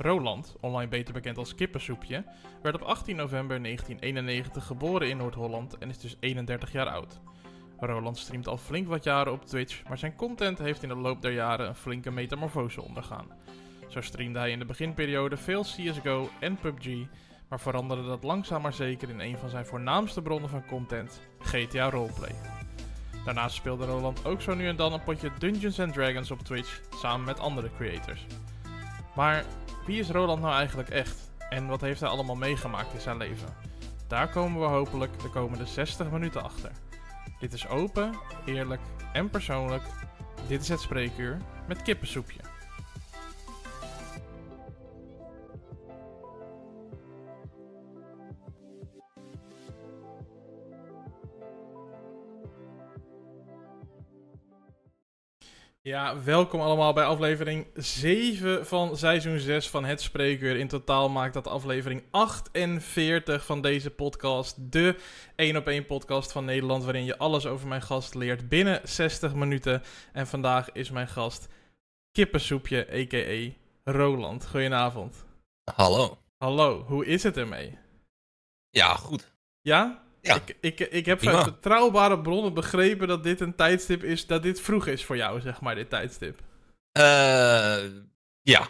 Roland, online beter bekend als Kippensoepje, werd op 18 november 1991 geboren in Noord-Holland en is dus 31 jaar oud. Roland streamt al flink wat jaren op Twitch, maar zijn content heeft in de loop der jaren een flinke metamorfose ondergaan. Zo streamde hij in de beginperiode veel CSGO en PUBG, maar veranderde dat langzaam maar zeker in een van zijn voornaamste bronnen van content, GTA Roleplay. Daarnaast speelde Roland ook zo nu en dan een potje Dungeons Dragons op Twitch, samen met andere creators. Maar wie is Roland nou eigenlijk echt? En wat heeft hij allemaal meegemaakt in zijn leven? Daar komen we hopelijk de komende 60 minuten achter. Dit is open, eerlijk en persoonlijk. Dit is het spreekuur met kippensoepje. Ja, welkom allemaal bij aflevering 7 van seizoen 6 van Het Spreekuur. In totaal maakt dat aflevering 48 van deze podcast. De 1 op 1 podcast van Nederland, waarin je alles over mijn gast leert binnen 60 minuten. En vandaag is mijn gast Kippensoepje, a.k.a. Roland. Goedenavond. Hallo. Hallo, hoe is het ermee? Ja, goed. Ja? Ja. Ik, ik, ik heb vanuit betrouwbare bronnen begrepen dat dit een tijdstip is, dat dit vroeg is voor jou, zeg maar, dit tijdstip. Eh, ja.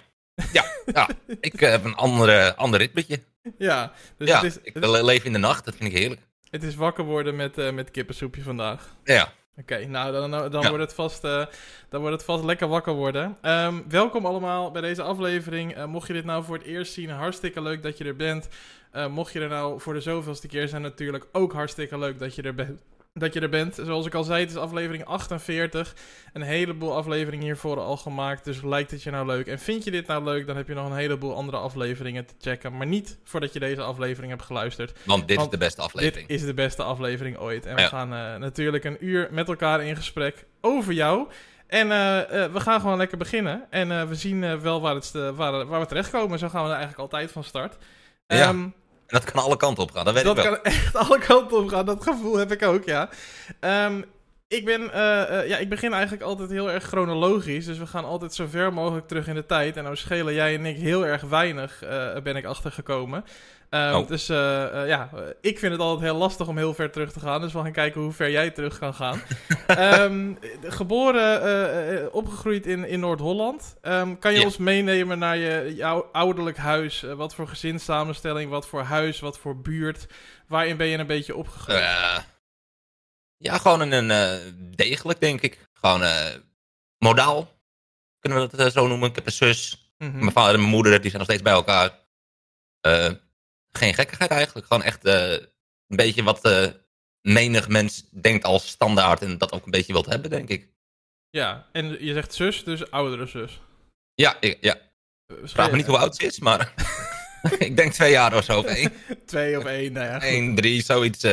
Ja, ja. ik heb een andere, ander ritmetje. Ja, dus ja, het, is, ik het, le- leef in de nacht, dat vind ik heerlijk. het is wakker worden met, eh, met kippensoepje vandaag. Ja, Oké, nou dan, dan, Ja. wordt het vast, eh, dan wordt het vast lekker wakker worden. Ehm, welkom allemaal bij deze aflevering. Mocht je dit nou voor het eerst zien, hartstikke leuk dat je er bent. Eh, mocht je er nou voor de zoveelste keer zijn, natuurlijk ook hartstikke leuk dat je er bent. Dat je er bent. Zoals ik al zei, het is aflevering 48. Een heleboel afleveringen hiervoor al gemaakt. Dus lijkt het je nou leuk? En vind je dit nou leuk? Dan heb je nog een heleboel andere afleveringen te checken. Maar niet voordat je deze aflevering hebt geluisterd. want dit Want is de beste aflevering. Dit is de beste aflevering ooit. En we gaan eh, natuurlijk een uur met elkaar in gesprek over jou. En eh, we gaan gewoon lekker beginnen. En we zien wel waar, het, waar, waar we terechtkomen. Zo gaan we er eigenlijk altijd van start. Ja, Ehm, En dat kan alle kanten op gaan, dat weet dat ik wel. kan echt alle kanten op gaan. Dat gevoel heb ik ook, ja. Ehm, ik, ben, eh, eh, ja, ik begin eigenlijk altijd heel erg chronologisch. Dus we gaan altijd zo ver mogelijk terug in de tijd. En nou schelen jij en ik heel erg weinig, eh, ben ik achtergekomen. Ehm, Oh. Dus eh, eh, ja, ik vind het altijd heel lastig om heel ver terug te gaan. Dus we gaan kijken hoe ver jij terug kan gaan. Ehm, geboren, eh, opgegroeid in, in Noord-Holland. Ehm, kan je Ja. ons meenemen naar je, jouw ouderlijk huis? Wat voor gezinssamenstelling, wat voor huis, wat voor buurt? Waarin ben je een beetje opgegroeid? Ja, gewoon een, een degelijk, denk ik. Gewoon modaal, kunnen we dat zo noemen. Ik heb een zus, Mhm. mijn vader en mijn moeder, die zijn nog steeds bij elkaar. Geen gekkigheid eigenlijk, gewoon echt eh, een beetje wat eh, menig mens denkt als standaard en dat ook een beetje wilt hebben, denk ik. Ja, en je zegt zus, dus oudere zus. Ja, ik, ja. Eh, vraag me niet hoe oud ze is, maar ik denk twee jaar of zo. Of één, Twee of één, nou ja. goed. één drie, zoiets.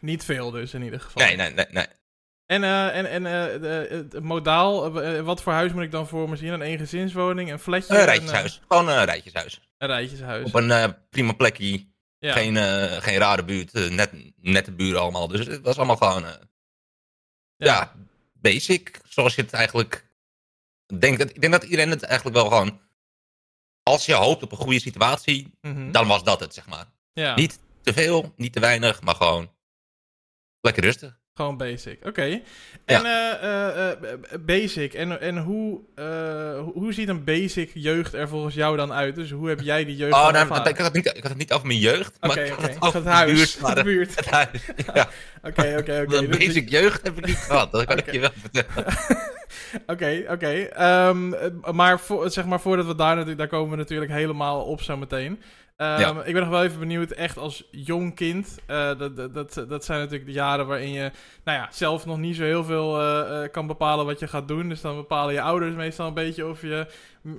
Niet veel dus in ieder geval. nee, nee, nee, nee. En, eh, en, en eh, de, het modaal, eh, wat voor huis moet ik dan voor me zien? Een eengezinswoning, een flatje? Een rijtjeshuis. Gewoon een rijtjeshuis. eh, Een rijtjeshuis. Op een eh, prima plekje. ja. Geen, eh, geen rare buurt. eh, net, nette buren allemaal. Dus het was allemaal gewoon... eh, ja. basic. Zoals je het eigenlijk denkt. Ik denk dat iedereen het eigenlijk wel gewoon... Als je hoopt op een goede situatie, Mhm. dan was dat het, zeg maar. ja. Niet te veel, niet te weinig, maar gewoon lekker rustig. Gewoon basic, oké. En eh, eh, eh, basic, en, en hoe, hoe- ziet een basic jeugd er volgens jou dan uit? Dus hoe heb jij die jeugd Oh, nou, ik, had het niet, ik had het niet over mijn jeugd, maar Oké, ik had oké. het Het huis, buurt. maar de buurt. Het huis, ja. Oké, oké, oké. Een Dus- basic jeugd heb ik niet gehad, dat kan ik je wel vertellen. Oké, oké. Ehm, eh, maar, voor, zeg maar voordat we daar natuurlijk, daar komen we natuurlijk helemaal op zo meteen. Ehm, Ja. Ik ben nog wel even benieuwd, echt als jong kind. eh, dat, dat, dat, zijn natuurlijk de jaren waarin je nou ja, zelf nog niet zo heel veel eh, eh, kan bepalen wat je gaat doen. Dus dan bepalen je ouders meestal een beetje of je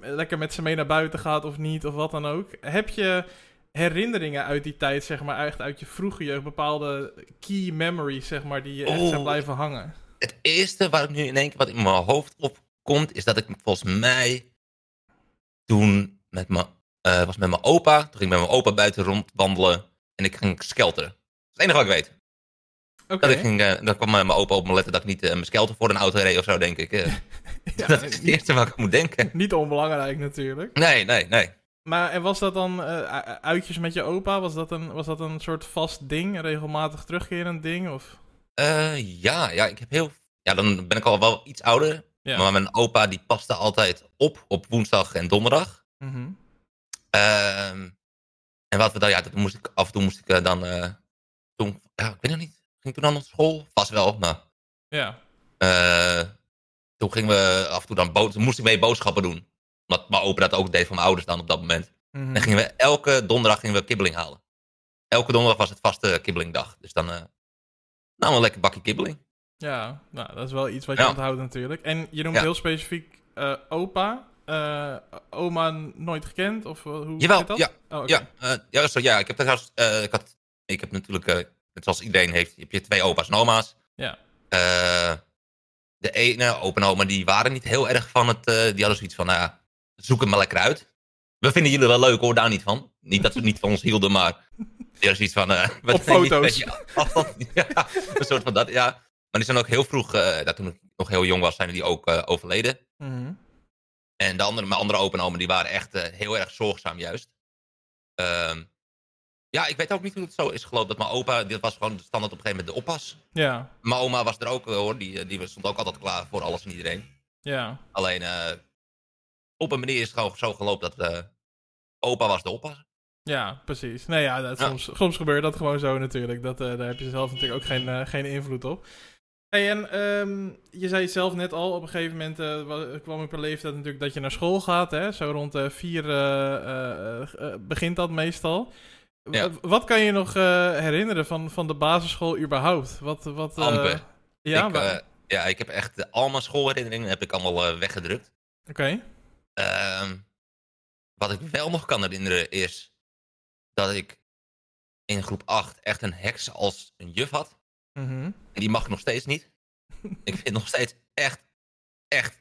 lekker met ze mee naar buiten gaat of niet, of wat dan ook. Heb je herinneringen uit die tijd, zeg maar, echt uit je vroege jeugd, bepaalde key memories, zeg maar, die je echt Oeh. zijn blijven hangen? Het eerste waar ik nu in één keer wat in mijn hoofd opkomt, is dat ik volgens mij toen met mijn, eh, was met mijn opa, toen ging ik met mijn opa buiten rondwandelen en ik ging skelteren. Dat is het enige wat ik weet. Oké. Dat ik ging, eh, dan kwam mijn opa op me letten dat ik niet eh, mijn skelter voor een auto reed of zo, denk ik. Ja, dat is het eerste waar ik aan moet denken. Niet onbelangrijk natuurlijk. Nee, nee, nee. Maar en was dat dan uitjes met je opa? Was dat, een, was dat een soort vast ding? Een regelmatig terugkerend ding? Of? Eh, ja, ja, ik heb heel... Ja, dan ben ik al wel iets ouder. Ja. Maar mijn opa die paste altijd op op woensdag en donderdag. Mhm. Ehm, en wat we dan, ja, toen moest ik, af en toe moest ik eh, dan, eh, toen, ja, ik weet nog niet, ging ik toen dan naar school? Vast wel, maar Ja. toen gingen we af en toe dan, bo- toen moest ik mee boodschappen doen. Omdat mijn opa dat ook deed van mijn ouders dan op dat moment. Mhm. En gingen we, elke donderdag gingen we kibbeling halen. Elke donderdag was het vaste kibbelingdag. Dus dan, nou, een lekker bakje kibbeling. Ja, nou, dat is wel iets wat je Ja. onthoudt natuurlijk. En je noemt Ja. heel specifiek eh, opa. Eh, oma nooit gekend? Of eh, hoe Jawel, zit dat? ja, Oh. Ja, ja, zo, ja, ik heb trouwens, ik had, ik heb natuurlijk, net zoals iedereen heeft, heb je twee opa's en oma's. Ja. De ene opa en oma, die waren niet heel erg van het, die hadden zoiets van, nou ja, zoek het maar lekker uit. We vinden jullie wel leuk hoor, daar niet van. Niet dat ze niet van ons hielden, maar die hadden zoiets van... eh, we Op foto's. afstand. ja, een soort van dat, ja. Maar die zijn ook heel vroeg, eh, dat toen ik nog heel jong was, zijn die ook eh, overleden. Mhm. En de andere, mijn andere opa en oma, die waren echt heel erg zorgzaam juist. Ehm, ja, ik weet ook niet hoe het zo is gelopen. Dat mijn opa, dit was gewoon standaard op een gegeven moment de oppas. Ja, Mijn oma was er ook hoor, die, die stond ook altijd klaar voor alles en iedereen. ja. Alleen op een manier is het gewoon zo gelopen dat eh, opa was de oppas. Ja, precies. Nee, ja, dat, Ja. Soms, soms gebeurt dat gewoon zo natuurlijk. Dat, eh, daar heb je zelf natuurlijk ook geen, eh, geen invloed op. Hey, en ehm, je zei het zelf net al, op een gegeven moment wa- kwam op een leeftijd natuurlijk dat je naar school gaat. Hè? Zo rond vier begint dat meestal. Ja. Wat kan je nog herinneren van, van de basisschool überhaupt? Wat, wat, ja, ik, ja, ik heb echt al mijn schoolherinneringen heb ik allemaal weggedrukt. oké. Ehm, wat ik wel nog kan herinneren is dat ik in groep 8 echt een heks als een juf had. Mhm. En die mag ik nog steeds niet. ik vind nog steeds echt, echt,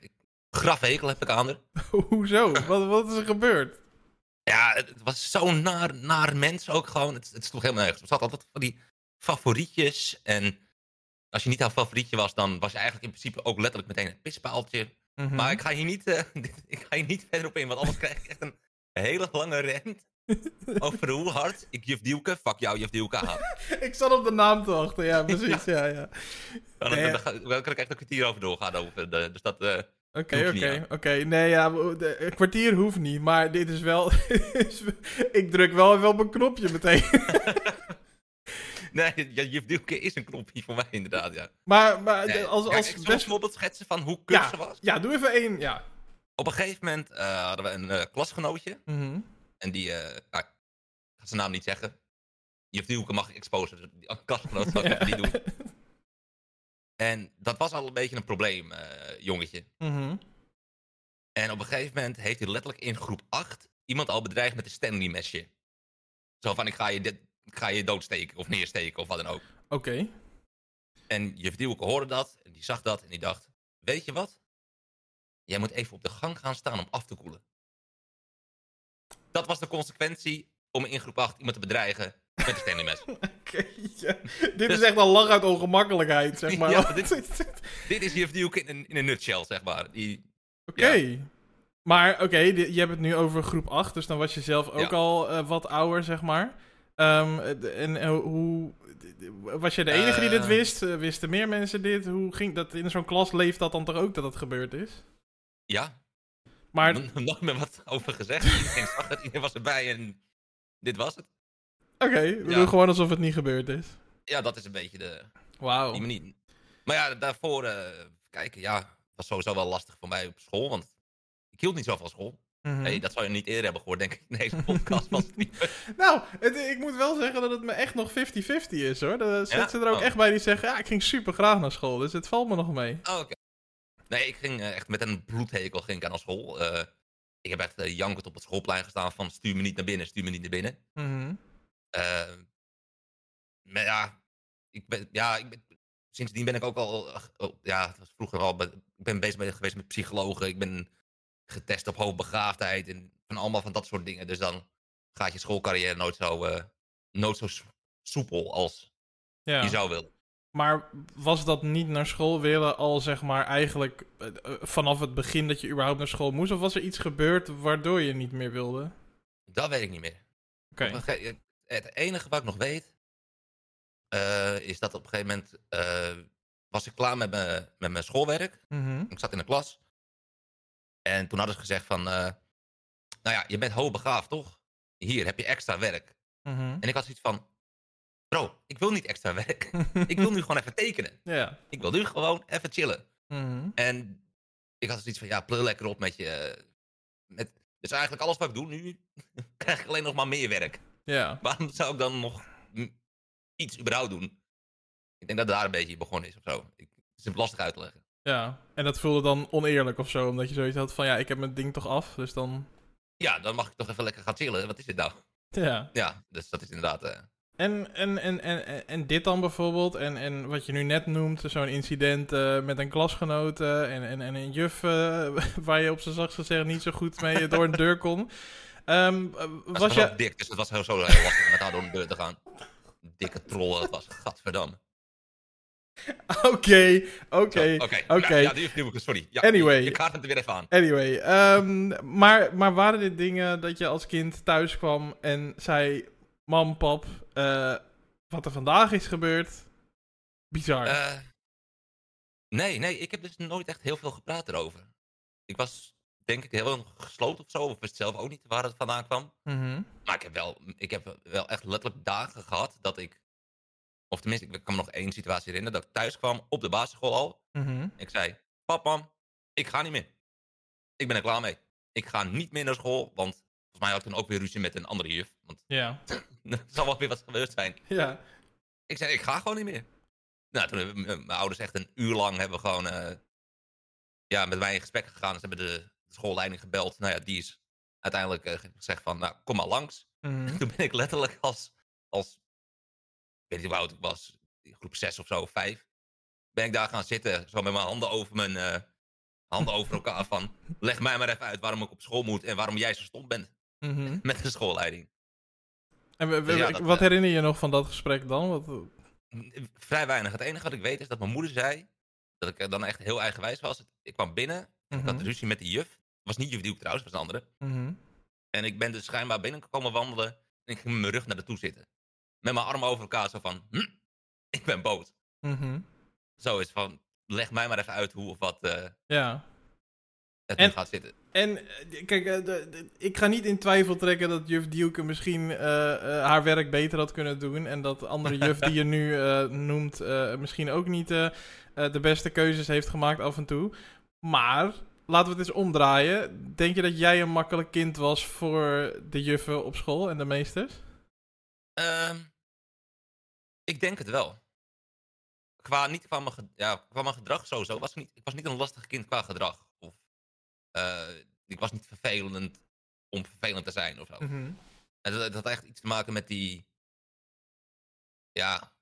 grafhekel heb ik aan haar. Hoezo? wat, wat is er gebeurd? Ja, het, het was zo'n naar, naar mens ook gewoon. Het, het sloeg helemaal nergens. Er zat altijd van die favorietjes. En als je niet haar favorietje was, dan was je eigenlijk in principe ook letterlijk meteen een pispaaltje. Mhm. Maar ik ga hier niet, eh, ik ga hier niet verder op in, want anders krijg ik echt een hele lange rent. Over hoe hard ik juf Dielke, fuck jou juf Dielke haat. Ik zat op de naam te wachten, ja, precies. ja, ja. Dan, Nee, dan, dan, dan kan ik echt een kwartier over doorgaan. Over de, dus dat, eh, Oké, oké, oké. Nee, ja, een kwartier hoeft niet, maar dit is wel... ik druk wel even op een knopje meteen. Nee, Dielke is een knopje voor mij inderdaad, ja. maar maar Nee, als, kijk, als best... voorbeeld schetsen van hoe kut Ja, ze was. ja, doe even één, ja. Op een gegeven moment eh, hadden we een eh, klasgenootje. Mhm. En die, nou, ik ga zijn naam niet zeggen. Juf Dielke mag ik exposen, dus die klasgenoot zal ik Ja. niet doen. En dat was al een beetje een probleem, jongetje. Mhm. En op een gegeven moment heeft hij letterlijk in groep 8 iemand al bedreigd met een Stanley mesje. Zo van, ik ga je, dit, ga je doodsteken of neersteken of wat dan ook. Oké. En juf Dielke hoorde dat en die zag dat en die dacht, weet je wat? Jij moet even op de gang gaan staan om af te koelen. Dat was de consequentie om in groep 8 iemand te bedreigen met een Stanley mes. Oké, ja. Dit is echt een lach uit ongemakkelijkheid, zeg maar. Ja, dit- Dit is juf Dielke in een, in een nutshell, zeg maar. Die, Oké. Maar oké, je hebt het nu over groep 8, dus dan was je zelf ook Ja. al eh, wat ouder, zeg maar. Ehm, eh, en hoe... Was je de enige die dit Eh. wist? Eh, Wisten meer mensen dit? Hoe ging dat in zo'n klas? Leeft dat dan toch ook dat het gebeurd is? ja, Maar, oké, nog meer wat over gezegd. Iedereen zag het, iedereen was erbij en dit was het. we Ja. doen gewoon alsof het niet gebeurd is. Ja, dat is een beetje de, Wauw. die manier. Maar ja, daarvoor, eh, kijken, ja, was sowieso wel lastig voor mij op school, want ik hield niet zo van school. Hey, dat zou je niet eerder hebben gehoord, denk ik, in deze podcast. Was het niet. Nou, het- ik moet wel zeggen dat het me echt nog 50-50 is hoor. Er zitten ze er ook Oh. echt bij die zeggen, ja, ik ging super graag naar school, dus het valt me nog mee. Oh, oké. Nee, ik ging eh, echt met een bloedhekel ging ik aan school. Eh, ik heb echt uh, jankend op het schoolplein gestaan van stuur me niet naar binnen, stuur me niet naar binnen. Eh, maar ja, ik ben, ja ik ben, sindsdien ben ik ook al, oh, ja, het was vroeger al, ik ben bezig geweest met psychologen. Ik ben getest op hoogbegaafdheid en van allemaal van dat soort dingen. Dus dan gaat je schoolcarrière nooit zo, eh, nooit zo so- soepel als Ja. je zou willen. Maar was dat niet naar school willen al zeg maar eigenlijk eh, eh, vanaf het begin dat je überhaupt naar school moest? Of was er iets gebeurd waardoor je niet meer wilde? Dat weet ik niet meer. Oké. Het enige wat ik nog weet, is dat op een gegeven moment was ik klaar met mijn, met mijn schoolwerk. Mhm. Ik zat in de klas. En toen hadden ze gezegd van, eh, nou ja, je bent hoogbegaafd, toch? Hier heb je extra werk. Mhm. En ik had zoiets van, bro, ik wil niet extra werk. ik wil nu gewoon even tekenen. Ja. Ik wil nu gewoon even chillen. Mhm. En ik had zoiets van, ja, pleur lekker op met je... Met, dus eigenlijk alles wat ik doe nu, krijg ik alleen nog maar meer werk. Ja. Waarom zou ik dan nog iets überhaupt doen? Ik denk dat het daar een beetje begonnen is of zo. Ik, het is lastig uit te leggen. Ja. En dat voelde dan oneerlijk of zo, omdat je zoiets had van ja, ik heb mijn ding toch af, dus dan. Ja, dan mag ik toch even lekker gaan chillen. Wat is dit nou? Ja. Ja, dus dat is inderdaad... eh, En, en, en, en, en- dit dan bijvoorbeeld, en, en wat je nu net noemt, zo'n incident eh, met een klasgenote en, en, en een juf eh, waar je op zijn zachtst gezegd niet zo goed mee door een deur kon. Eh, dat was was je... dik, dus het was heel, zo heel lastig om met haar door de deur te gaan. Dikke trollen, dat was gadverdamme. Oké, oké. Oké. Ja, die nu, sorry. Ja, Anyway. Je, je kaart het er weer even aan. Anyway, ehm, maar, maar waren dit dingen dat je als kind thuis kwam en zei: Mam, pap, eh, wat er vandaag is gebeurd? Bizar. Eh, nee, nee, ik heb dus nooit echt heel veel gepraat erover. Ik was denk ik heel gesloten of zo, of wist zelf ook niet waar het vandaan kwam. Mhm. Maar ik heb wel, ik heb wel echt letterlijk dagen gehad dat ik, of tenminste, ik kan me nog één situatie herinneren, dat ik thuis kwam op de basisschool al. Mhm. Ik zei, pap, mam, ik ga niet meer. Ik ben er klaar mee. Ik ga niet meer naar school, want volgens mij had ik toen ook weer ruzie met een andere juf. Want Ja. er zal wel weer wat gebeurd zijn. Ja. Ik zei, ik ga gewoon niet meer. Nou, toen hebben m- mijn ouders echt een uur lang hebben gewoon, eh, ja, met mij in gesprek gegaan. Ze hebben de, de schoolleiding gebeld. Nou ja, die is uiteindelijk eh, gezegd van, nou, kom maar langs. Mhm. Toen ben ik letterlijk als, als, weet niet hoe oud ik was, groep 6 of zo, 5. Ben ik daar gaan zitten, zo met mijn handen over mijn, eh, handen over elkaar van, leg mij maar even uit waarom ik op school moet en waarom jij zo stom bent Mhm. met de schoolleiding. En we- we- Dus ja, dat, wat eh, herinner je nog van dat gesprek dan? Wat, Vrij weinig. Het enige wat ik weet is dat mijn moeder zei, dat ik eh, dan echt heel eigenwijs was. Ik kwam binnen, ik had Mhm. ruzie met die juf. Het was niet juf Duke trouwens, het was een andere. Mhm. En ik ben dus schijnbaar binnengekomen wandelen en ik ging met mijn rug naar de toe zitten. Met mijn armen over elkaar zo van, hm, ik ben boos. Mhm. Zo is van, leg mij maar even uit hoe of wat eh, Ja. het En- nu gaat zitten. En eh, kijk, eh, de- de- ik ga niet in twijfel trekken dat juf Duke misschien haar werk beter had kunnen doen. En dat de andere juf die je nu noemt misschien ook niet de beste keuzes heeft gemaakt af en toe. Maar laten we het eens omdraaien. Denk je dat jij een makkelijk kind was voor de juffen op school en de meesters? Ehm, ik denk het wel. Qua, niet qua, mijn, ja, qua mijn gedrag sowieso. Was ik, niet, ik was niet een lastig kind qua gedrag. Of, eh, ik was niet vervelend om vervelend te zijn of zo. Mhm. En dat, dat had echt iets te maken met die. Ja.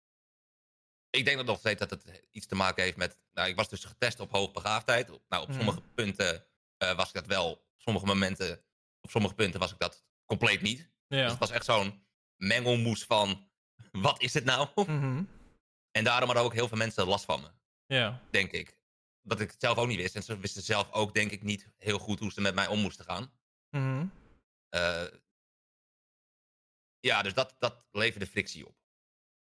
Ik denk dat nog steeds dat het iets te maken heeft met. Nou, ik was dus getest op hoogbegaafdheid. Nou, op Mhm. sommige punten eh, was ik dat wel. Op sommige momenten. Op sommige punten was ik dat compleet niet. Dus Ja. het was echt zo'n mengelmoes van. Wat is het nou? Mhm. En daarom hadden ook heel veel mensen last van me, Ja. denk ik. Dat ik het zelf ook niet wist. En ze wisten zelf ook, denk ik, niet heel goed hoe ze met mij om moesten gaan. Mhm. Eh, ja, dus dat, dat leverde frictie op.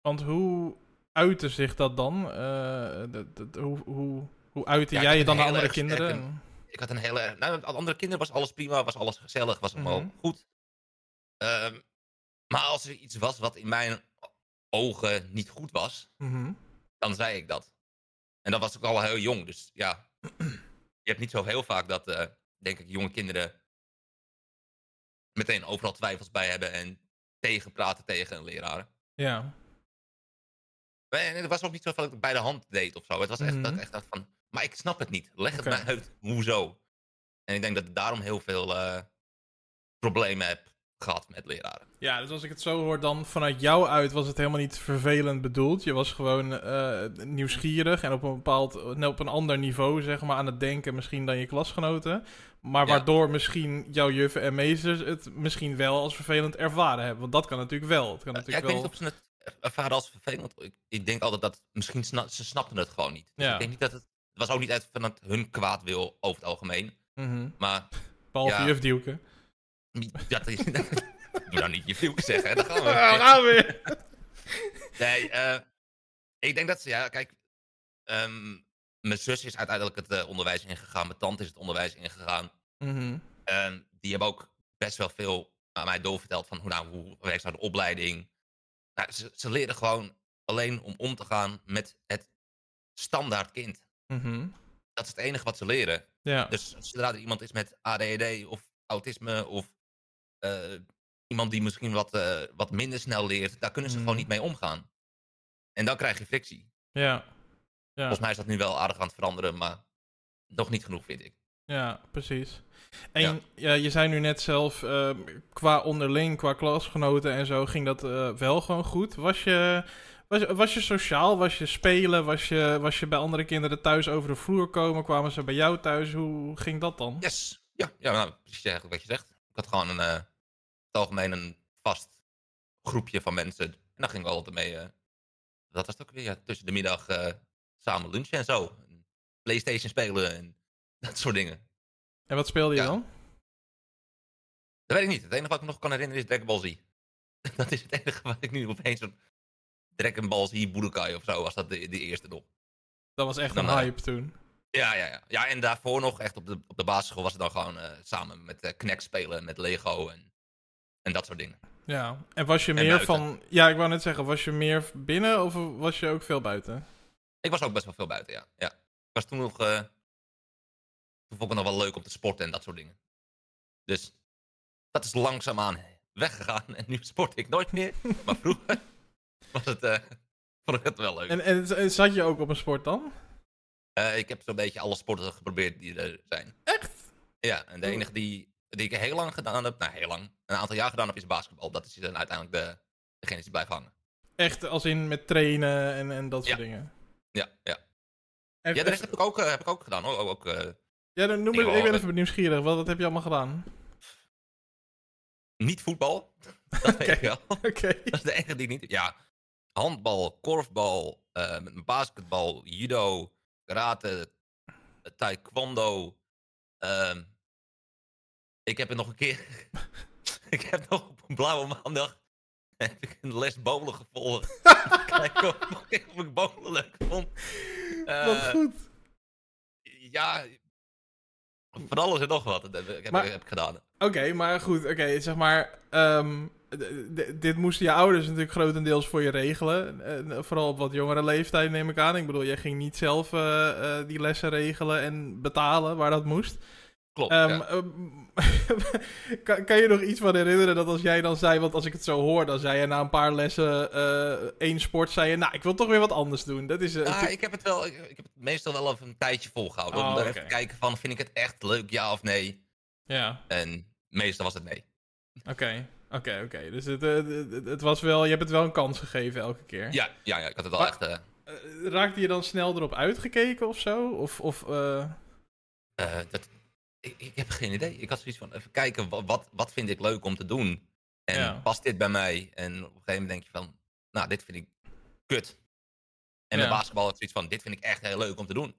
Want hoe uitte zich dat dan? Eh, hoe, hoe, hoe uitte Ja, jij je dan heel andere sterke- kinderen? Ik had een hele. Nou, andere kinderen was alles prima, was alles gezellig, was allemaal Mhm. goed. Ehm, maar als er iets was wat in mijn ogen niet goed was, Mhm. dan zei ik dat. En dat was ook al heel jong, dus ja. Je hebt niet zo heel vaak dat, eh, denk ik, jonge kinderen meteen overal twijfels bij hebben en tegenpraten tegen een leraar. Ja. En het was ook niet zo dat ik het bij de hand deed of zo. Het was echt dat Mhm. ik echt dacht van, maar ik snap het niet. Leg het Oké. mij uit, hoezo? En ik denk dat ik daarom heel veel eh, problemen heb gehad met leraren. Ja, dus als ik het zo hoor, dan vanuit jou uit was het helemaal niet vervelend bedoeld. Je was gewoon eh, nieuwsgierig en op een bepaald, op een ander niveau, zeg maar, aan het denken misschien dan je klasgenoten. Maar Ja. waardoor misschien jouw juffen en meesters het misschien wel als vervelend ervaren hebben. Want dat kan natuurlijk wel. Het kan Ja, ik natuurlijk weet wel... niet of ze het ervaren als vervelend. Ik, ik denk altijd dat misschien sna- ze snapten het gewoon niet. Dus Ja. ik denk niet dat het... Het was ook niet uit vanuit hun kwaad wil over het algemeen. Mhm. Maar Behalve Ja. juf Dielke. Dat is- Doe nou niet je vloek zeggen, dan gaan we. Ja, gaan we. Nee, eh, ik denk dat ze, ja, kijk. ehm, mijn zus is uiteindelijk het eh, onderwijs ingegaan. Mijn tante is het onderwijs ingegaan. Mhm. Die hebben ook best wel veel aan mij doorverteld van hoe, nou, hoe werkt nou de opleiding. Nou, ze, ze leren gewoon alleen om om te gaan met het standaard kind. Mhm. Dat is het enige wat ze leren. Ja. Dus zodra er iemand is met ADHD of autisme of iemand die misschien wat, eh, wat minder snel leert, daar kunnen ze gewoon niet mee omgaan. En dan krijg je frictie. ja. Ja. Volgens mij is dat nu wel aardig aan het veranderen, maar nog niet genoeg, vind ik. Ja, precies. En Ja. ja. je zei nu net zelf, eh, qua onderling, qua klasgenoten en zo, ging dat eh, wel gewoon goed. Was je, was, was je sociaal? Was je spelen? Was je, was je bij andere kinderen thuis over de vloer komen? Kwamen ze bij jou thuis? Hoe ging dat dan? Yes. Ja, ja nou, precies eigenlijk wat je zegt. Had gewoon een, eh, het algemeen een vast groepje van mensen. En daar gingen we altijd mee. eh, dat was het ook weer, ja, tussen de middag eh, samen lunchen en zo. En Playstation spelen en dat soort dingen. En wat speelde je Ja. dan? Dat weet ik niet. Het enige wat ik me nog kan herinneren is Dragon Ball Z. Dat is het enige wat ik nu opeens... Op... Dragon Ball Z Budokai of zo was dat de, de eerste nog. Dat was echt Dan, een eh, hype toen. Ja, ja, ja. Ja, en daarvoor nog echt op de, op de basisschool was het dan gewoon eh, samen met eh Knack spelen, met Lego en, en dat soort dingen. Ja. En was je en meer buiten. van... Ja, ik wou net zeggen, was je meer binnen of was je ook veel buiten? Ik was ook best wel veel buiten, ja. ja. Ik was toen nog... eh, toen vond ik het nog wel leuk om te sporten en dat soort dingen. Dus dat is langzaamaan weggegaan en nu sport ik nooit meer. maar vroeger was het, eh, vond ik het wel leuk. En, en zat je ook op een sport dan? Eh, ik heb zo'n beetje alle sporten geprobeerd die er zijn. Echt? Ja, en de enige die, die ik heel lang gedaan heb, nou heel lang, een aantal jaar gedaan heb, is basketbal. Dat is dan uiteindelijk de, degene die blijft hangen. Echt als in met trainen en, en dat soort Ja. dingen? Ja, ja. En- Ja, de rest heb ik ook, eh, heb ik ook gedaan hoor. Ook, ook, eh, Ja, dan noem Ik ik ben even nieuwsgierig. Wat, wat heb je allemaal gedaan? niet voetbal, dat weet ik Oké. wel. Dat is de enige die niet... Ja, handbal, korfbal, met basketbal, judo, karate, eh, taekwondo. ehm, ik heb er nog een keer... ik heb nog op een blauwe maandag... heb ik een les bowlen gevolgd. Kijken of, of ik bowlen leuk vond. Eh, Wat goed. Ja, van alles en nog wat dat heb, ik- heb, Maar- heb ik gedaan. Oké, maar goed. Oké, zeg maar... d- dit moesten je ouders natuurlijk grotendeels voor je regelen. En vooral op wat jongere leeftijd neem ik aan. Ik bedoel, jij ging niet zelf eh, eh, die lessen regelen en betalen waar dat moest. Klopt, Ehm, ja. kan, kan je nog iets van herinneren dat als jij dan zei, want als ik het zo hoor, dan zei je na een paar lessen eh, één sport, zei je, nou, ik wil toch weer wat anders doen. Dat is, eh, Ah, ik heb het wel, ik, ik heb het meestal wel even een tijdje volgehouden. Oh, om even te kijken van, vind ik het echt leuk, ja of nee? ja, En meestal was het nee. oké, oké, oké. Dus het, eh, het, het was wel, je hebt het wel een kans gegeven elke keer. Ja, ja, ja ik had het wel Maar- echt... eh, Eh, raakte je dan snel erop uitgekeken of zo? Of, of dat, ik, ik heb geen idee. Ik had zoiets van, even kijken, wat, wat, wat vind ik leuk om te doen? En Ja. past dit bij mij? En op een gegeven moment denk je van, nou, dit vind ik kut. En Ja. met basketbal had ik zoiets van, dit vind ik echt heel leuk om te doen.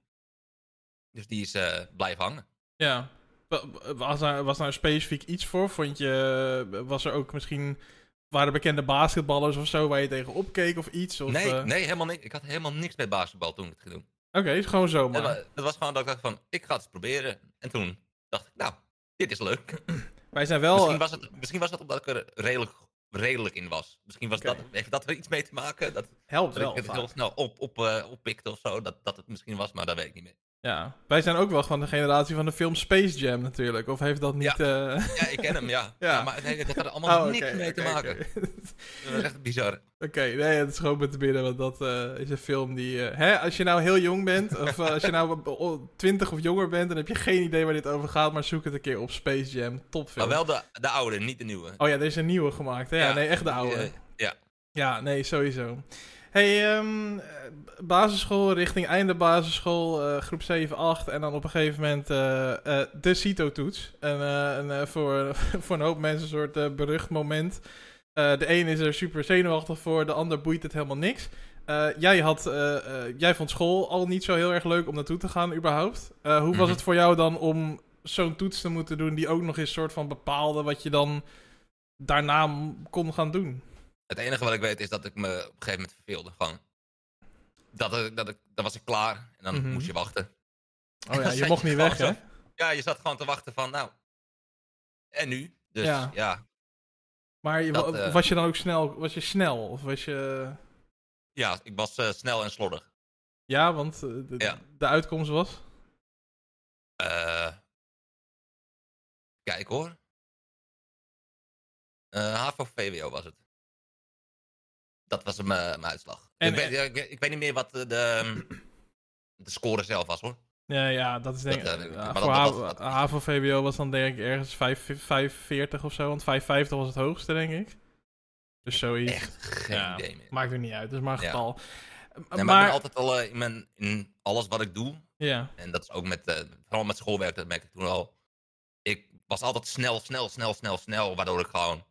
Dus die is blijven hangen. ja. Wa- Was daar, was daar specifiek iets voor? Vond je, was er ook misschien, waren bekende basketballers of zo waar je tegen opkeek of iets? Of, nee, eh, nee, helemaal niks. Ik had helemaal niks met basketbal toen ik het ging doen. Oké, is gewoon Het, zomaar. wa- het was gewoon dat ik dacht van, ik ga het proberen. En toen dacht ik, nou, dit is leuk. Wij zijn wel... misschien, was het, misschien was het omdat ik er redelijk, redelijk in was. Misschien was dat, heeft dat er iets mee te maken. Dat, helpt dat wel ik het vaak. heel snel op, op, eh, oppikte of zo. Dat, dat het misschien was, maar dat weet ik niet meer. Ja, wij zijn ook wel gewoon de generatie van de film Space Jam natuurlijk. Of heeft dat niet... Ja. eh, Ja, ik ken hem, ja. Ja. ja. maar nee, dat had er allemaal oh, niks mee te maken. Dat was echt bizar. Oké, nee, het is gewoon met te binnen, want dat eh, is een film die... eh, hè, als je nou heel jong bent, of als je nou twintig of jonger bent, dan heb je geen idee waar dit over gaat, maar zoek het een keer op Space Jam, topfilm. Maar wel de, de oude, niet de nieuwe. Oh ja, er is een nieuwe gemaakt, hè? Ja, nee, echt de oude. Ja. Ja, nee, sowieso. Hey, ehm, eh, basisschool, richting einde basisschool, eh, groep 7, 8. En dan op een gegeven moment eh, eh, de CITO-toets. En, en voor, voor een hoop mensen een soort berucht moment. De een is er super zenuwachtig voor, de ander boeit het helemaal niks. Jij, had, jij vond school al niet zo heel erg leuk om naartoe te gaan, überhaupt. Hoe was Mhm. het voor jou dan om zo'n toets te moeten doen die ook nog eens soort van bepaalde wat je dan daarna kon gaan doen. Het enige wat ik weet is dat ik me op een gegeven moment verveelde. Gewoon. Dat, dat ik, dan was ik klaar en dan Mhm. moest je wachten. Oh ja, je mocht je niet weg, hè? Ja, je zat gewoon te wachten van, nou. En nu? Dus Ja. ja, Maar je, Dat, eh, was je dan ook snel? Was je snel? Of was je... ja ik was eh, snel en slordig. Ja, want eh, de, Ja. de uitkomst was? Kijk hoor. Eh HAVO VWO was het. Dat was mijn mijn uitslag. En- ik, weet, ik, ik weet niet meer wat de, de, score zelf was hoor. Ja, ja, dat is denk ik... Dat, ja, maar voor dat- HAVO dat- dat- HAVO VWO was dan denk ik ergens 5, 540 of zo. Want 550 was het hoogste, denk ik. Dus zoiets. Echt geen Ja, idee meer. Maakt er niet uit, dus maar een Ja. getal. Nee, maar, maar, ik ben altijd al eh, in, mijn, in alles wat ik doe, ja, en dat is ook met, eh, vooral met schoolwerk, dat merk ik toen al. Ik was altijd snel, snel, snel, snel, snel, waardoor ik gewoon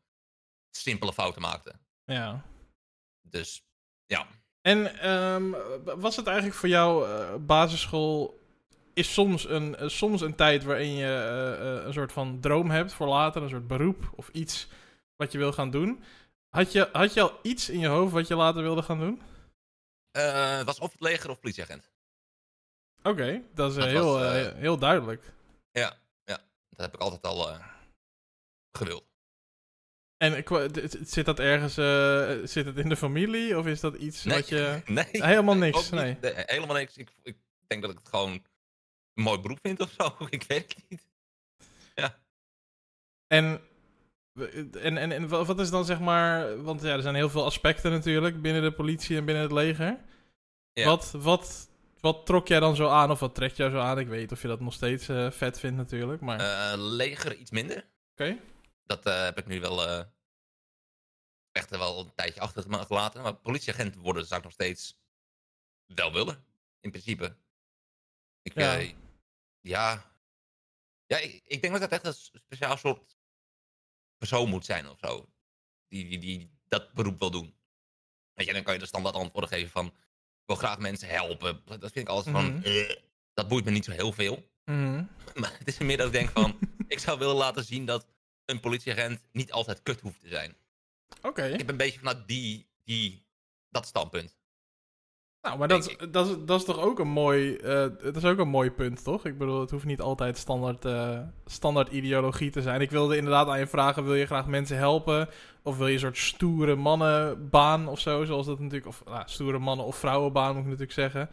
simpele fouten maakte. ja. Dus ja, En ehm, was het eigenlijk voor jou eh, basisschool is soms een, eh, soms een tijd waarin je eh, een soort van droom hebt voor later, een soort beroep of iets wat je wil gaan doen. Had je, had je al iets in je hoofd wat je later wilde gaan doen? Het was of het leger of politieagent. Oké, dat is Dat heel, was, heel duidelijk. Ja, ja, dat heb ik altijd al gewild. En zit dat ergens eh, zit het in de familie of is dat iets Nee, wat je... nee. Helemaal niks, nee. Nee, helemaal niks. Ik, ik denk dat ik het gewoon een mooi beroep vind of zo. Ik weet het niet. En, en, en, en wa- wat is dan zeg maar... Want ja, er zijn heel veel aspecten natuurlijk binnen de politie en binnen het leger. Ja. Wat, wat, wat trok jij dan zo aan of wat trekt jou zo aan? Ik weet of je dat nog steeds eh, vet vindt natuurlijk, maar... Eh, leger iets minder. Oké. Dat eh, heb ik nu wel eh, echt wel een tijdje achter me gelaten. Maar politieagent worden zou ik nog steeds wel willen. In principe. Ik, Ja. ja. ja. Ja, ik, ik denk dat dat echt een speciaal soort persoon moet zijn of zo. Die, die, die dat beroep wil doen. Weet je, dan kan je de standaard antwoorden geven van... Ik wil graag mensen helpen. Dat vind ik altijd van... Mhm. eh, dat boeit me niet zo heel veel. Mhm. Maar het is meer dat ik denk van... ik zou willen laten zien dat een politieagent niet altijd kut hoeft te zijn. Oké. Ik heb een beetje vanuit die, die, dat standpunt. Nou, maar dat dat, is, dat is toch ook een mooi... eh, dat is ook een mooi punt, toch? Ik bedoel, het hoeft niet altijd standaard, eh, standaard ideologie te zijn. Ik wilde inderdaad aan je vragen, wil je graag mensen helpen? Of wil je een soort stoere mannenbaan of zo? Zoals dat natuurlijk... Of nou, stoere mannen- of vrouwenbaan, moet ik natuurlijk zeggen.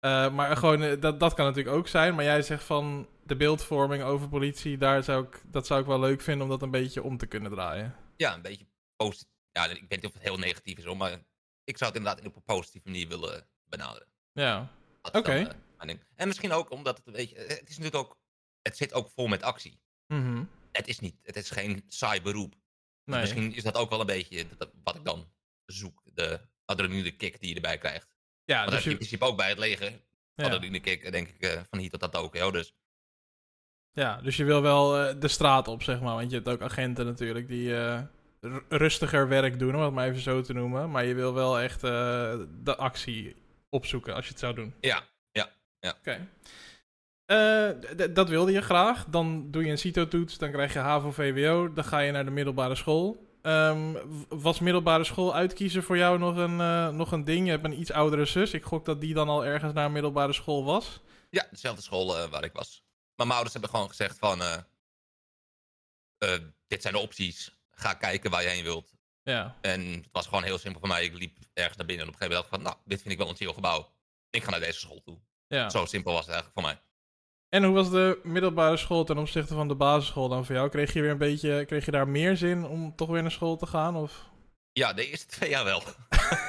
Eh, maar gewoon, dat, dat kan natuurlijk ook zijn. Maar jij zegt van de beeldvorming over politie, daar zou ik, dat zou ik wel leuk vinden om dat een beetje om te kunnen draaien. Ja, een beetje positief. Ja, ik weet niet of het heel negatief is, hoor, maar ik zou het inderdaad op een positieve manier willen benaderen. Ja. Oké. eh, en misschien ook omdat het een beetje, eh, het is natuurlijk ook, het zit ook vol met actie. Mhm. Het is niet, het is geen saai beroep. Dus Nee. Misschien is dat ook wel een beetje wat ik dan zoek. De adrenaline kick die je erbij krijgt. Ja, dus je in principe ook bij het leger. ja. Adrenaline kick, denk ik, eh, van hier tot dat ook. Joh. Dus Ja, dus je wil wel eh, de straat op, zeg maar. Want je hebt ook agenten natuurlijk die eh, rustiger werk doen, om het maar even zo te noemen. Maar je wil wel echt eh, de actie opzoeken als je het zou doen. ja, Oké. Eh, d- dat wilde je graag. Dan doe je een CITO-toets, dan krijg je HAVO-VWO, dan ga je naar de middelbare school. Ehm, was middelbare school uitkiezen voor jou nog een, nog een ding? Je hebt een iets oudere zus. Ik gok dat die dan al ergens naar middelbare school was. Ja, dezelfde school waar ik was. Maar mijn ouders hebben gewoon gezegd van... eh, eh, dit zijn de opties. Ga kijken waar je heen wilt. Ja. En het was gewoon heel simpel voor mij. Ik liep ergens naar binnen en op een gegeven moment dacht ik van... Nou, dit vind ik wel een chill gebouw. Ik ga naar deze school toe. ja. Zo simpel was het eigenlijk voor mij. En hoe was de middelbare school ten opzichte van de basisschool dan voor jou? Kreeg je weer een beetje, kreeg je daar meer zin om toch weer naar school te gaan? Of? Ja, de eerste twee jaar wel.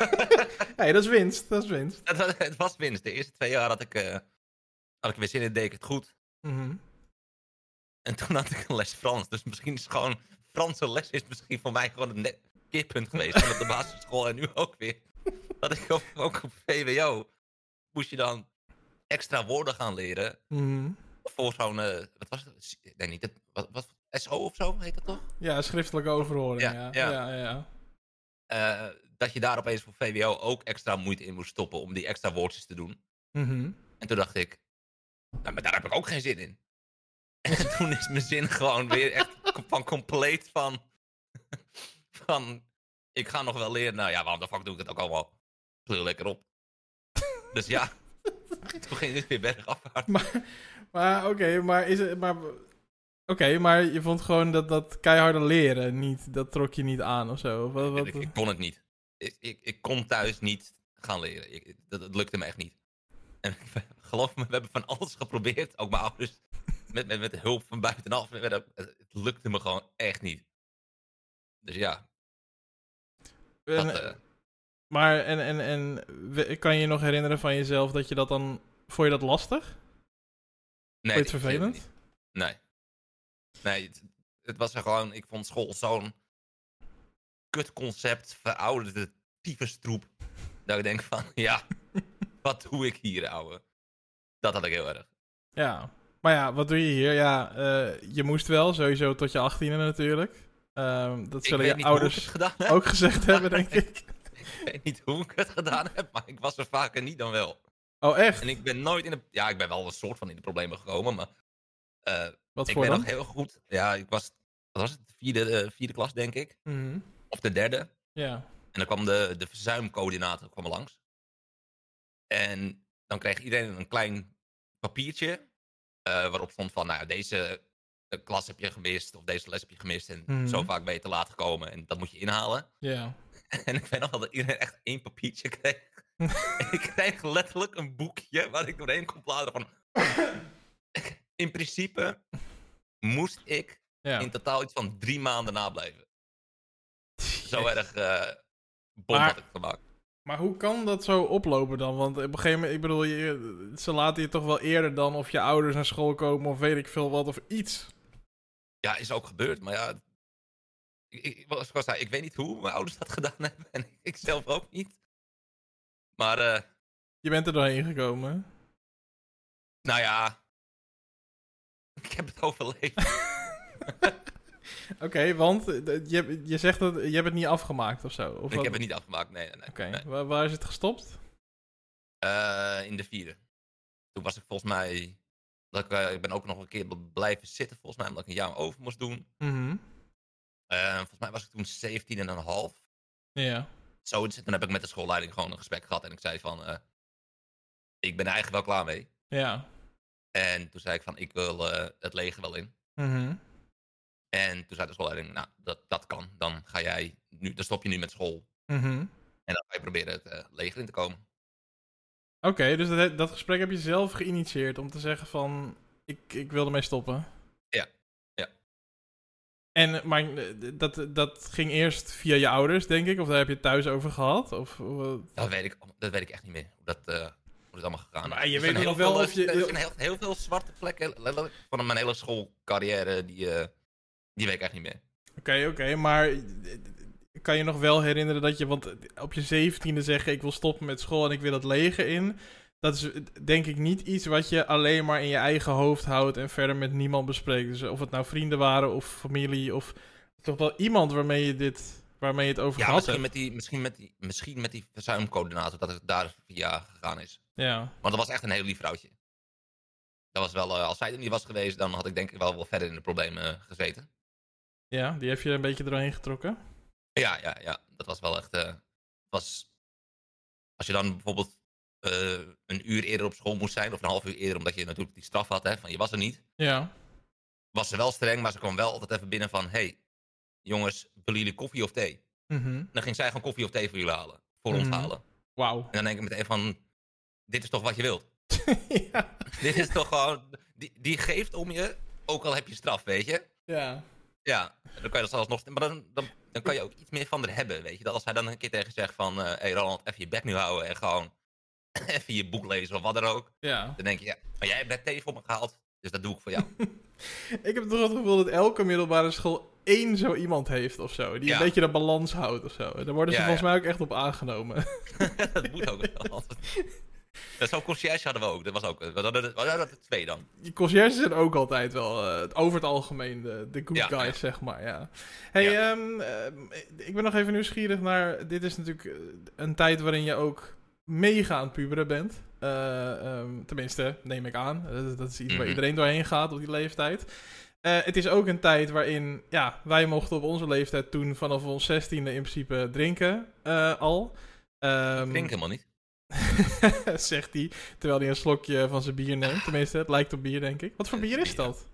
hey, dat is winst, dat is winst. het, was, het was winst. De eerste twee jaar had ik, eh, had ik weer zin in, deed ik het goed. Mhm. En toen had ik een les Frans. Dus misschien is gewoon... Franse les is misschien voor mij gewoon een net keerpunt geweest. En op de basisschool en nu ook weer. Dat ik ook, ook op VWO moest je dan extra woorden gaan leren. Mhm. Voor zo'n... eh, wat was het? Nee, niet het... Wat, wat, SO of zo heet dat toch? Ja, schriftelijke overhoring, ja. Ja, Ja, ja. ja, ja. Eh, dat je daar opeens voor VWO ook extra moeite in moest stoppen om die extra woordjes te doen. Mhm. En toen dacht ik, nou, maar daar heb ik ook geen zin in. En toen is mijn zin gewoon weer echt van compleet van... van, ik ga nog wel leren. Nou ja, waarom de fuck doe ik het ook allemaal? Heel lekker op. Dus ja, toen ging het weer bergafwaarts. Maar, maar oké, maar is het... Maar, oké, maar je vond gewoon dat, dat keiharde leren niet... Dat trok je niet aan of zo? Of wat, wat, Ik, ik kon het niet. Ik, ik, ik kon thuis niet gaan leren. Ik, dat, dat lukte me echt niet. En geloof me, we hebben van alles geprobeerd. Ook mijn ouders. Met, met, met hulp van buitenaf. Met- Het, het lukte me gewoon echt niet. Dus ja. En- Dat, eh, Maar en, en, en kan je je nog herinneren van jezelf dat je dat dan... Vond je dat lastig? nee, Vond je het vervelend? Nee. Nee, het, het was er gewoon... Ik vond school zo'n kutconcept. Verouderde tyfustroep. Dat ik denk van, ja, wat doe ik hier, ouwe? Dat had ik heel erg. Ja. Maar ja, wat doe je hier? Ja, eh, je moest wel, sowieso tot je achttiende natuurlijk. Ehm, dat zullen je ouders ook gezegd hebben, denk ik. Ik weet niet hoe ik het gedaan heb, maar ik was er vaker niet dan wel. Oh, echt? En ik ben nooit in de... Ja, ik ben wel een soort van in de problemen gekomen, maar... eh, Wat ik voor ben dan? nog heel goed... Ja, ik was... Wat was het? De vierde, eh, vierde klas, denk ik. Mhm. Of de derde. Ja. En dan kwam de, de verzuimcoördinator kwam langs. En dan kreeg iedereen een klein papiertje. eh, waarop stond van, nou ja, deze eh, klas heb je gemist. Of deze les heb je gemist. En Mhm. zo vaak ben je te laat gekomen. En dat moet je inhalen. Ja. En ik weet nog wel dat iedereen echt één papiertje kreeg. en ik kreeg letterlijk een boekje waar ik doorheen kon bladeren van... In principe moest ik in totaal iets van drie maanden nablijven. Zo erg eh bom Maar- had ik gemaakt. Maar hoe kan dat zo oplopen dan? Want op een gegeven moment, ik bedoel, je, ze laten je toch wel eerder dan of je ouders naar school komen of weet ik veel wat of iets. Ja, is ook gebeurd, maar ja... Ik, ik, zoals ik zei, ik weet niet hoe mijn ouders dat gedaan hebben. En ik zelf ook niet. Maar, eh, Je bent er doorheen gekomen. nou ja... Ik heb het overleefd. Oké, want eh, je, je zegt dat je hebt het niet afgemaakt of zo. Of ik wat? heb het niet afgemaakt, nee, nee, nee. Oké, waar, waar is het gestopt? Eh, in de vierde. Toen was ik volgens mij. Dat ik, eh, ik ben ook nog een keer bl- blijven zitten, volgens mij, omdat ik een jaar over moest doen. Mhm. Volgens mij was ik toen 17 en een half. Ja. Zoiets. En toen heb ik met de schoolleiding gewoon een gesprek gehad. En ik zei van. ik ben er eigenlijk wel klaar mee. Ja. En toen zei ik van. Ik wil het leger wel in. Mhm. En toen zei de schoolleiding. Nou, dat, dat kan. Dan ga jij. Nu, dan stop je nu met school. Mhm. En dan ga je proberen het eh, leger in te komen. Oké, dus dat, dat gesprek heb je zelf geïnitieerd om te zeggen van, ik, ik wil ermee stoppen. Ja, ja. En, maar eh, dat, dat ging eerst via je ouders, denk ik? Of daar heb je het thuis over gehad? Of, wat? Dat weet ik, dat weet ik echt niet meer. Hoe dat, eh, hoe dat allemaal gegaan. Maar je weet nog heel wel veel, of je- Er zijn heel, heel veel zwarte plekken van mijn hele schoolcarrière. Die, eh, die weet ik echt niet meer. Oké, oké, maar eh, kan je nog wel herinneren dat je, want op je zeventiende zeggen ik wil stoppen met school en ik wil het leger in. Dat is denk ik niet iets wat je alleen maar in je eigen hoofd houdt en verder met niemand bespreekt. Dus of het nou vrienden waren of familie of toch wel iemand waarmee je dit, waarmee je het over Ja, gehad misschien hebt. met, die, misschien, met die, misschien met die verzuimcoördinator dat het daar via gegaan is. Ja, Want dat was echt een heel lief vrouwtje. Dat was wel, eh, als zij er niet was geweest, dan had ik denk ik wel, wel verder in de problemen eh, gezeten. Ja, die heb je een beetje doorheen getrokken. Ja, ja, ja. Dat was wel echt. eh, was, als je dan bijvoorbeeld eh, een uur eerder op school moest zijn, of een half uur eerder, omdat je natuurlijk die straf had, hè, van je was er niet. Ja, Was ze wel streng, maar ze kwam wel altijd even binnen van: hey, jongens, willen jullie koffie of thee? mhm. Dan ging zij gewoon koffie of thee voor jullie halen. Voor ons Mhm. halen. Wauw. En dan denk ik meteen van: dit is toch wat je wilt? ja, dit is toch gewoon. Die, die geeft om je, ook al heb je straf, weet je? ja. Ja, dan kan je dat zelfs nog. Maar dan, dan, dan kan je ook iets meer van er hebben, weet je? Dat als hij dan een keer tegen zegt van... Hé hey Roland, even je bek nu houden en gewoon even je boek lezen of wat dan ook. ja. Dan denk je, ja, maar jij hebt net thee voor me gehaald, dus dat doe ik voor jou. Ik heb toch het gevoel dat elke middelbare school één zo iemand heeft of zo. Die Ja. een beetje de balans houdt of zo. Daar worden ze Ja, volgens ja. mij ook echt op aangenomen. dat moet ook wel. Dat Zo'n conciërge hadden we ook. Dat was ook. We hadden er, twee dan. Die conciërges zijn ook altijd wel, eh, over het algemeen, de, de good Ja, guys, ja. zeg maar, ja. hey, Ja. ehm, ehm, ik ben nog even nieuwsgierig naar... Dit is natuurlijk eh, een tijd waarin je ook mega aan het puberen bent. Eh, ehm, tenminste, neem ik aan. Dat, dat is iets waar Mhm. iedereen doorheen gaat op die leeftijd. Eh, het is ook een tijd waarin ja, wij mochten op onze leeftijd toen vanaf ons zestiende in principe drinken eh, al. Ehm, Ik drink helemaal niet. zegt hij, terwijl hij een slokje van zijn bier neemt. Tenminste, het lijkt op bier, denk ik. Wat voor Eh, bier is dat?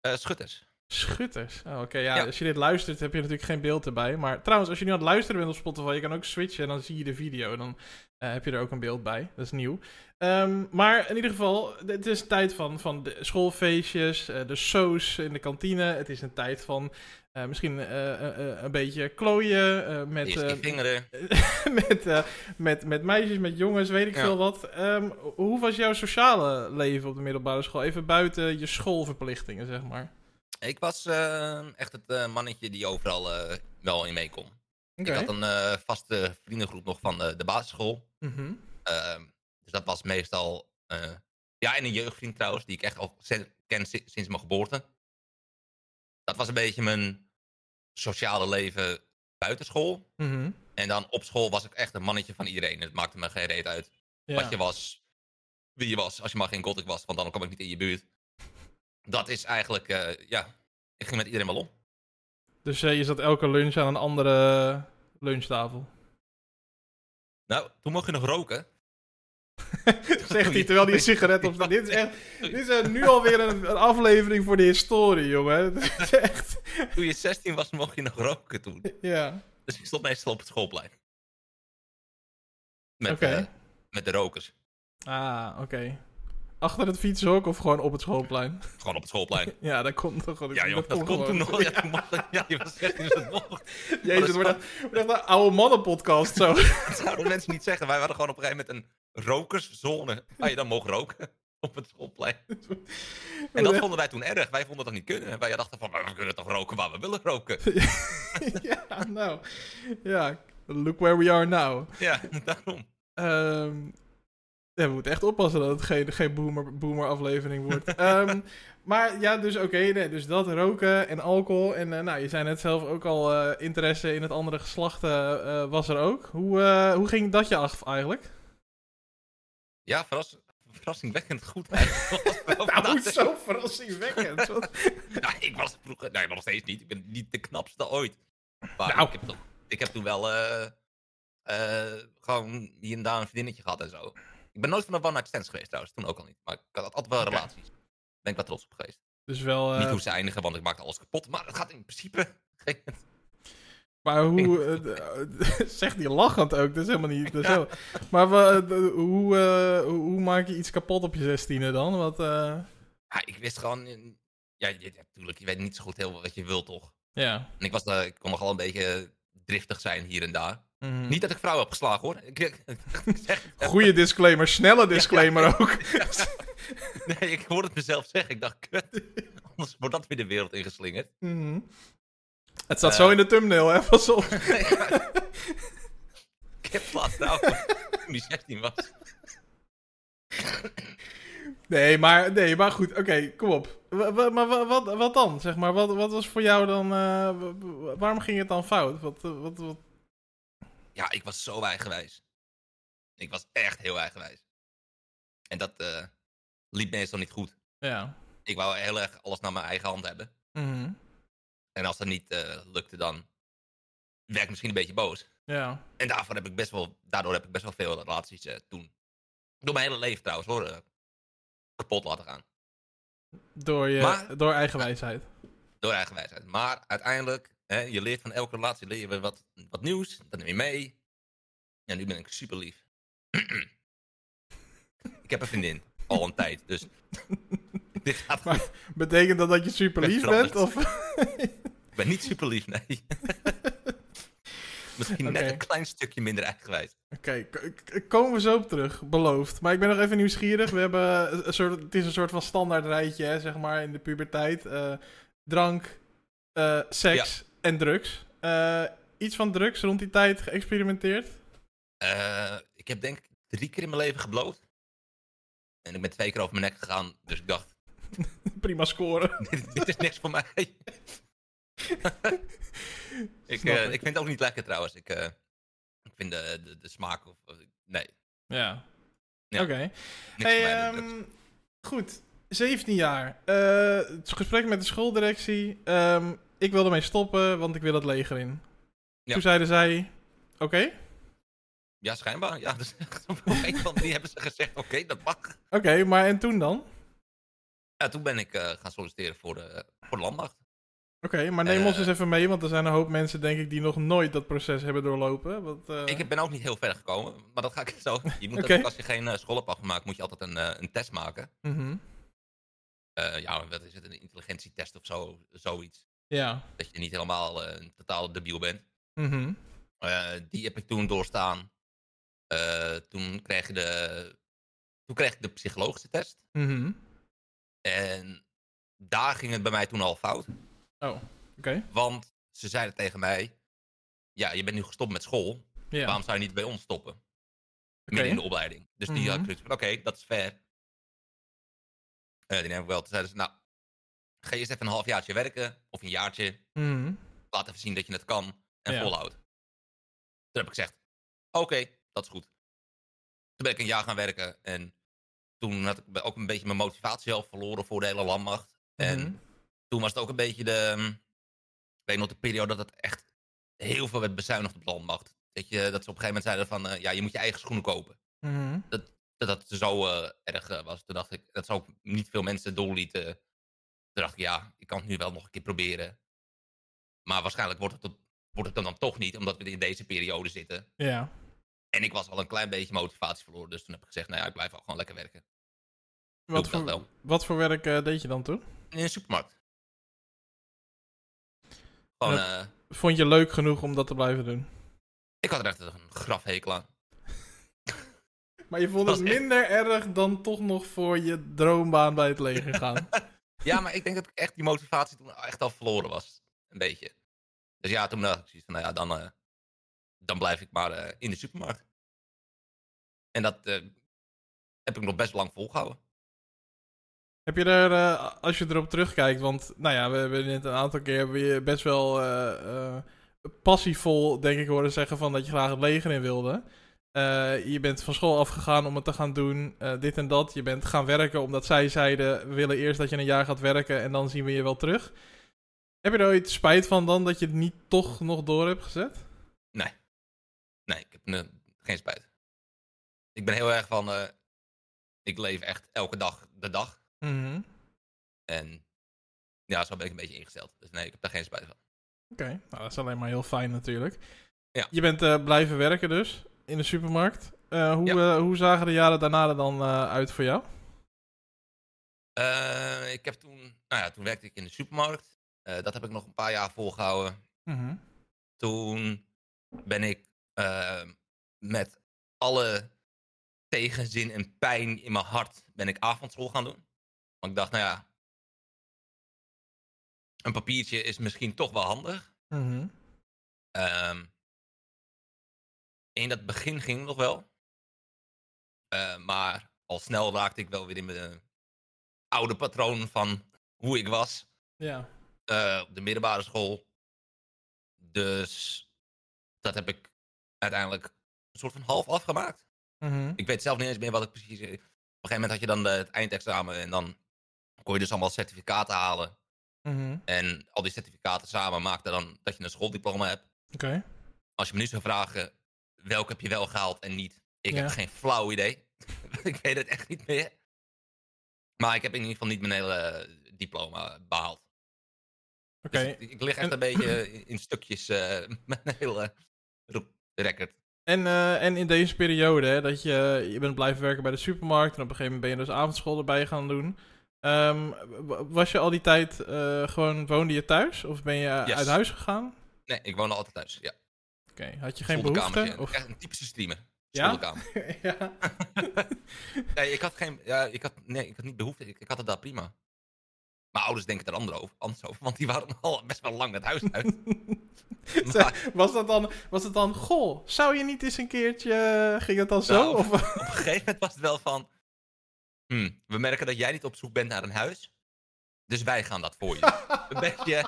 Eh, schutters. Schutters. Oh, Oké, ja, Ja. als je dit luistert heb je natuurlijk geen beeld erbij. Maar trouwens, als je nu aan het luisteren bent op Spotify, je kan ook switchen en dan zie je de video. Dan eh, heb je er ook een beeld bij. Dat is nieuw. Ehm, maar in ieder geval, het is een tijd van, van de schoolfeestjes, de soos in de kantine. Het is een tijd van eh, misschien eh, eh, een beetje klooien met... Met, met, met meisjes, met jongens, weet ik Ja. veel wat. Ehm, hoe was jouw sociale leven op de middelbare school? Even buiten je schoolverplichtingen, zeg maar. Ik was echt het mannetje die overal wel in mee kon. Oké. Ik had een vaste vriendengroep nog van de, de basisschool. Mhm. Ehm, dus dat was meestal... ja, en een jeugdvriend trouwens, die ik echt al ken si- sinds mijn geboorte. Dat was een beetje mijn sociale leven buitenschool. Mhm. En dan op school was ik echt een mannetje van iedereen. Het maakte me geen reet uit Ja. wat je was, wie je was, als je maar geen gothic was, want dan kwam ik niet in je buurt. Dat is eigenlijk, eh, ja, ik ging met iedereen wel om. Dus eh, je zat elke lunch aan een andere lunchtafel. Nou, toen mocht je nog roken. Zegt hij terwijl hij een sigaret op staat. Dit is echt. Dit is nu alweer een, een aflevering voor de historie, jongen. Is echt. Toen je 16 was, mocht je nog roken toen. Ja. Dus ik stond meestal op het schoolplein. Met, eh, met de rokers. Ah, oké. Achter het fietshok of gewoon op het schoolplein? Gewoon op het schoolplein. Ja, dat komt toch gewoon. Ja, joh, dat kon toen nog. Ja, toen mocht- ja, je was 16, dus dat mocht. Jezus, wordt echt, een oude mannenpodcast zo. Dat zouden mensen niet zeggen. Wij hadden gewoon op een gegeven moment een rokerszone. Waar je dan mocht roken. Op het schoolplein. En dat vonden wij toen erg. Wij vonden dat niet kunnen. Wij dachten van, "Maar we kunnen toch roken waar we willen roken. ja, nou. Ja, look where we are now. Ja, daarom. Ehm ja, we moeten echt oppassen dat het geen, geen boomer, boomer aflevering wordt. Ehm, maar ja, dus oké, nee, dus dat roken en alcohol. En eh, nou, je zei net zelf ook al, eh, interesse in het andere geslacht eh, was er ook. Hoe, hoe ging dat je af eigenlijk? Ja, verras, verrassingwekkend goed. eigenlijk. Nou, zo verrassingwekkend. Ja, ik was vroeger, nee, nog steeds niet. Ik ben niet de knapste ooit. Maar Nou. ik, heb toch, ik heb toen wel eh, eh, gewoon hier en daar een vriendinnetje gehad en zo. Ik ben nooit van een one-night stands geweest trouwens, toen ook al niet. Maar ik had altijd wel relaties. Ben ik wel trots op geweest. dus wel... eh, Niet hoe ze eindigen, want ik maakte alles kapot. Maar het gaat in principe... Maar hoe... eh, d- zegt hij lachend ook, dat is helemaal niet... Dat is heel- maar eh, hoe, eh, hoe maak je iets kapot op je zestiende dan? Wat, eh, Ja, ik wist gewoon... eh, Ja, je, natuurlijk, je weet niet zo goed heel wat je wilt, toch? ja. En ik, was, daar- ik kon nogal een beetje driftig zijn hier en daar. Mhm. Niet dat ik vrouwen heb geslagen, hoor. Goeie disclaimer, snelle disclaimer ook. nee, ik hoorde het mezelf zeggen. Ik dacht, kut. Anders wordt dat weer de wereld ingeslingerd. Mhm. Het staat zo in de thumbnail, hè? Pas op. ik heb laatst trouwen toen die 16 was. Nee, maar, nee, maar goed, oké, kom op. Maar wa- wat, wat dan, zeg maar? Wat, wat was voor jou dan... eh, wa- wa- waarom ging het dan fout? Wat, eh, wat, wat... Ja, ik was zo eigenwijs. Ik was echt heel eigenwijs. En dat eh, liep meestal niet goed. Ja. Ik wou heel erg alles naar mijn eigen hand hebben. Mhm. En als dat niet eh, lukte, dan werd ik misschien een beetje boos. Ja. En daarvoor heb ik best wel, daardoor heb ik best wel veel relaties eh, toen. Door mijn hele leven trouwens hoor. eh, kapot laten gaan. Door, je, Maar- door eigen wijsheid. Door eigen wijsheid. Maar uiteindelijk, hè, je leert van elke relatie leer je wat, wat nieuws. Dat neem je mee. Ja, nu ben ik super lief. ik heb een vriendin. Al een tijd. Dus dit gaat Maar-. Betekent dat dat je super lief Ben bent? Of... Ik ben niet super lief, nee. Misschien net een klein stukje minder eigenwijs. Oké, komen we zo op terug, beloofd. Maar ik ben nog even nieuwsgierig. We hebben een soort, het is een soort van standaard rijtje, hè, zeg maar, in de puberteit. Eh, drank, eh, seks en drugs. Eh, iets van drugs rond die tijd geëxperimenteerd? Ik heb denk ik drie keer in mijn leven gebloot. En ik ben twee keer over mijn nek gegaan. Dus ik dacht, Prima scoren. dit, dit is niks voor mij. Ik, eh, ik. ik vind het ook niet lekker trouwens. Ik, eh, ik vind de, de, de smaak... Of, of- nee, Ja. Ja. Oké. Hey, ehm, goed. 17 jaar. Eh, het gesprek met de schooldirectie. Ehm, ik wil ermee stoppen, want ik wil het leger in. Ja. Toen zeiden zij... Oké. Ja, schijnbaar. Ja, dus op een van die hebben ze gezegd, oké, dat mag. Oké, maar en toen dan? Ja, toen ben ik gaan solliciteren voor de, voor de landmacht. Oké, maar neem Eh. ons eens even mee, want er zijn een hoop mensen, denk ik, die nog nooit dat proces hebben doorlopen. Want, eh, Ik ben ook niet heel ver gekomen, maar dat ga ik zo. Je moet als je geen eh, school hebt afgemaakt, moet je altijd een, een test maken. mhm. Eh, ja, wat is het? Een intelligentietest of zo, zoiets. Ja. Dat je niet helemaal een totaal debiel bent. Mhm. Die heb ik toen doorstaan. Toen, kreeg je de, toen kreeg ik de psychologische test. Mhm. En daar ging het bij mij toen al fout. Oh, oké. Want ze zeiden tegen mij: Ja, je bent nu gestopt met school. Waarom zou je niet bij ons stoppen? Midden in de opleiding. Dus die had ik Mhm. zoiets van: Oké, dat is fair. Eh, die neem ik wel. Toen zeiden ze: Nou, ga eerst even een halfjaartje werken. Of een jaartje. Mhm. Laat even zien dat je het kan. En Ja. volhoud. Toen heb ik gezegd: Oké, dat is goed. Toen ben ik een jaar gaan werken. En toen had ik ook een beetje mijn motivatie al verloren voor de hele landmacht. En Mhm. Toen was het ook een beetje de. hm, Ik weet nog de periode dat het echt heel veel werd bezuinigd op de landmacht. Dat, je, dat ze op een gegeven moment zeiden van. eh, ja, je moet je eigen schoenen kopen. Mhm. Dat dat zo eh, erg eh, was. Toen dacht ik, dat zou ook niet veel mensen doorlieten. Toen dacht ik, ja, ik kan het nu wel nog een keer proberen. Maar waarschijnlijk wordt het, wordt het dan, dan toch niet, omdat we in deze periode zitten. Ja. En ik was al een klein beetje motivatie verloren. Dus toen heb ik gezegd, nou ja, ik blijf al gewoon lekker werken. Wat voor, wat voor werk deed je dan toen? In een supermarkt. Gewoon, eh, Vond je leuk genoeg om dat te blijven doen? ik had er echt een grafhekel aan. Maar je vond het echt- minder erg dan toch nog voor je droombaan bij het leger gaan. Ja, maar ik denk dat ik echt die motivatie toen echt al verloren was. Een beetje. Dus ja, toen dacht ik zoiets van, nou ja, dan, eh, dan blijf ik maar eh, in de supermarkt. En dat eh, heb ik nog best lang volgehouden. Heb je er, eh, als je erop terugkijkt, want nou ja, we hebben net een aantal keer best wel eh, passievol, denk ik, horen zeggen van dat je graag het leger in wilde. Je bent van school afgegaan om het te gaan doen, dit en dat. Je bent gaan werken omdat zij zeiden, we willen eerst dat je een jaar gaat werken en dan zien we je wel terug. Heb je er ooit spijt van dan dat je het niet toch nog door hebt gezet? Nee. Nee, ik heb geen spijt. Ik ben heel erg van, ik leef echt elke dag de dag. Mhm. En ja, zo ben ik een beetje ingesteld. Dus nee, ik heb daar geen spijt van. Oké, nou dat is alleen maar heel fijn natuurlijk. Ja. Je bent eh, blijven werken dus in de supermarkt. Eh, hoe, Ja. eh, hoe zagen de jaren daarna er dan uit voor jou? Ik heb toen, nou ja, toen werkte ik in de supermarkt. Dat heb ik nog een paar jaar volgehouden. Mhm. toen ben ik eh, met alle tegenzin en pijn in mijn hart ben ik avondschool gaan doen. Want ik dacht, nou ja, een papiertje is misschien toch wel handig. Mhm. Ehm, in dat begin ging het nog wel. Eh, maar al snel raakte ik wel weer in mijn oude patroon van hoe ik was Ja. eh, op de middelbare school. Dus dat heb ik uiteindelijk een soort van half afgemaakt. Mhm. Ik weet zelf niet eens meer wat ik precies. Op een gegeven moment had je dan de- het eindexamen en dan kon je dus allemaal certificaten halen. Mhm. En al die certificaten samen maakten dan dat je een schooldiploma hebt. Oké. Als je me nu zou vragen welke heb je wel gehaald en niet, ik Ja. heb geen flauw idee. ik weet het echt niet meer. Maar ik heb in ieder geval niet mijn hele eh, diploma behaald. Oké. Dus ik, lig echt En- een beetje in, stukjes met een hele record. En, eh, en in deze periode, hè, dat je, je bent blijven werken bij de supermarkt en op een gegeven moment ben je dus avondschool erbij gaan doen. Ehm, was je al die tijd eh, gewoon, woonde je thuis? Of ben je Yes. uit huis gegaan? Nee, ik woonde altijd thuis. Ja. Oké, had je geen behoefte? Of... Echt een typische streamer. Ja? Ja. nee, ik had geen. Ja, ik had, nee, ik had niet behoefte. Ik, ik had het daar prima. Mijn ouders denken er anders over, anders over, want die waren al best wel lang het huis uit. Maar was, dat dan, was het dan, goh, zou je niet eens een keertje, ging het dan zo? Nou, of, op een gegeven moment was het wel van. Hmm, we merken dat jij niet op zoek bent naar een huis. Dus wij gaan dat voor je. een, beetje,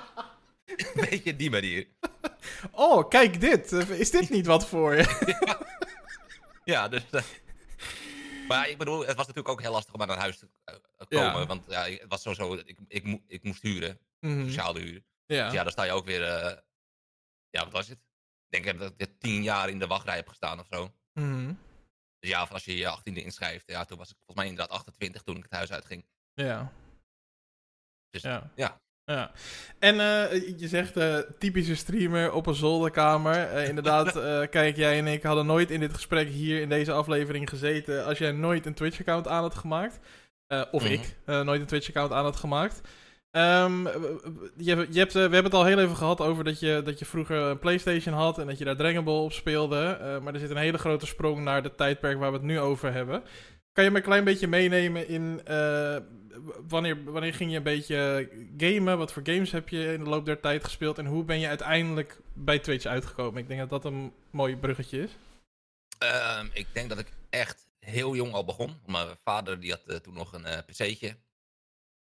een beetje die manier. oh, kijk dit, is dit niet wat voor je? Ja, dus. eh, Maar ik bedoel, het was natuurlijk ook heel lastig om naar huis te eh, komen. Ja. Want ja, het was sowieso, ik, ik, ik moest huren, Mhm. sociale huur. Ja. Dus ja, dan sta je ook weer, eh, ja, wat was het? Ik denk dat ik tien jaar in de wachtrij heb gestaan of zo. Mhm. Dus ja, of als je je 18e inschrijft, ja, toen was ik volgens mij inderdaad 28 toen ik het huis uitging. Ja. Dus Ja. ja. Ja. En eh, je zegt eh, typische streamer op een zolderkamer. Eh, inderdaad, kijk, jij en ik hadden nooit in dit gesprek hier in deze aflevering gezeten als jij nooit een Twitch-account aan had gemaakt. Of Mhm. ik nooit een Twitch-account aan had gemaakt. Ehm, je, je hebt, eh, we hebben het al heel even gehad over dat je, dat je vroeger een PlayStation had en dat je daar Dragon Ball op speelde. Eh, maar er zit een hele grote sprong naar het tijdperk waar we het nu over hebben. Kan je me een klein beetje meenemen in eh, wanneer, wanneer ging je een beetje gamen? Wat voor games heb je in de loop der tijd gespeeld? En hoe ben je uiteindelijk bij Twitch uitgekomen? Ik denk dat dat een mooi bruggetje is. Ehm, ik denk dat ik echt heel jong al begon. Mijn vader die had eh, toen nog een eh, pc'tje.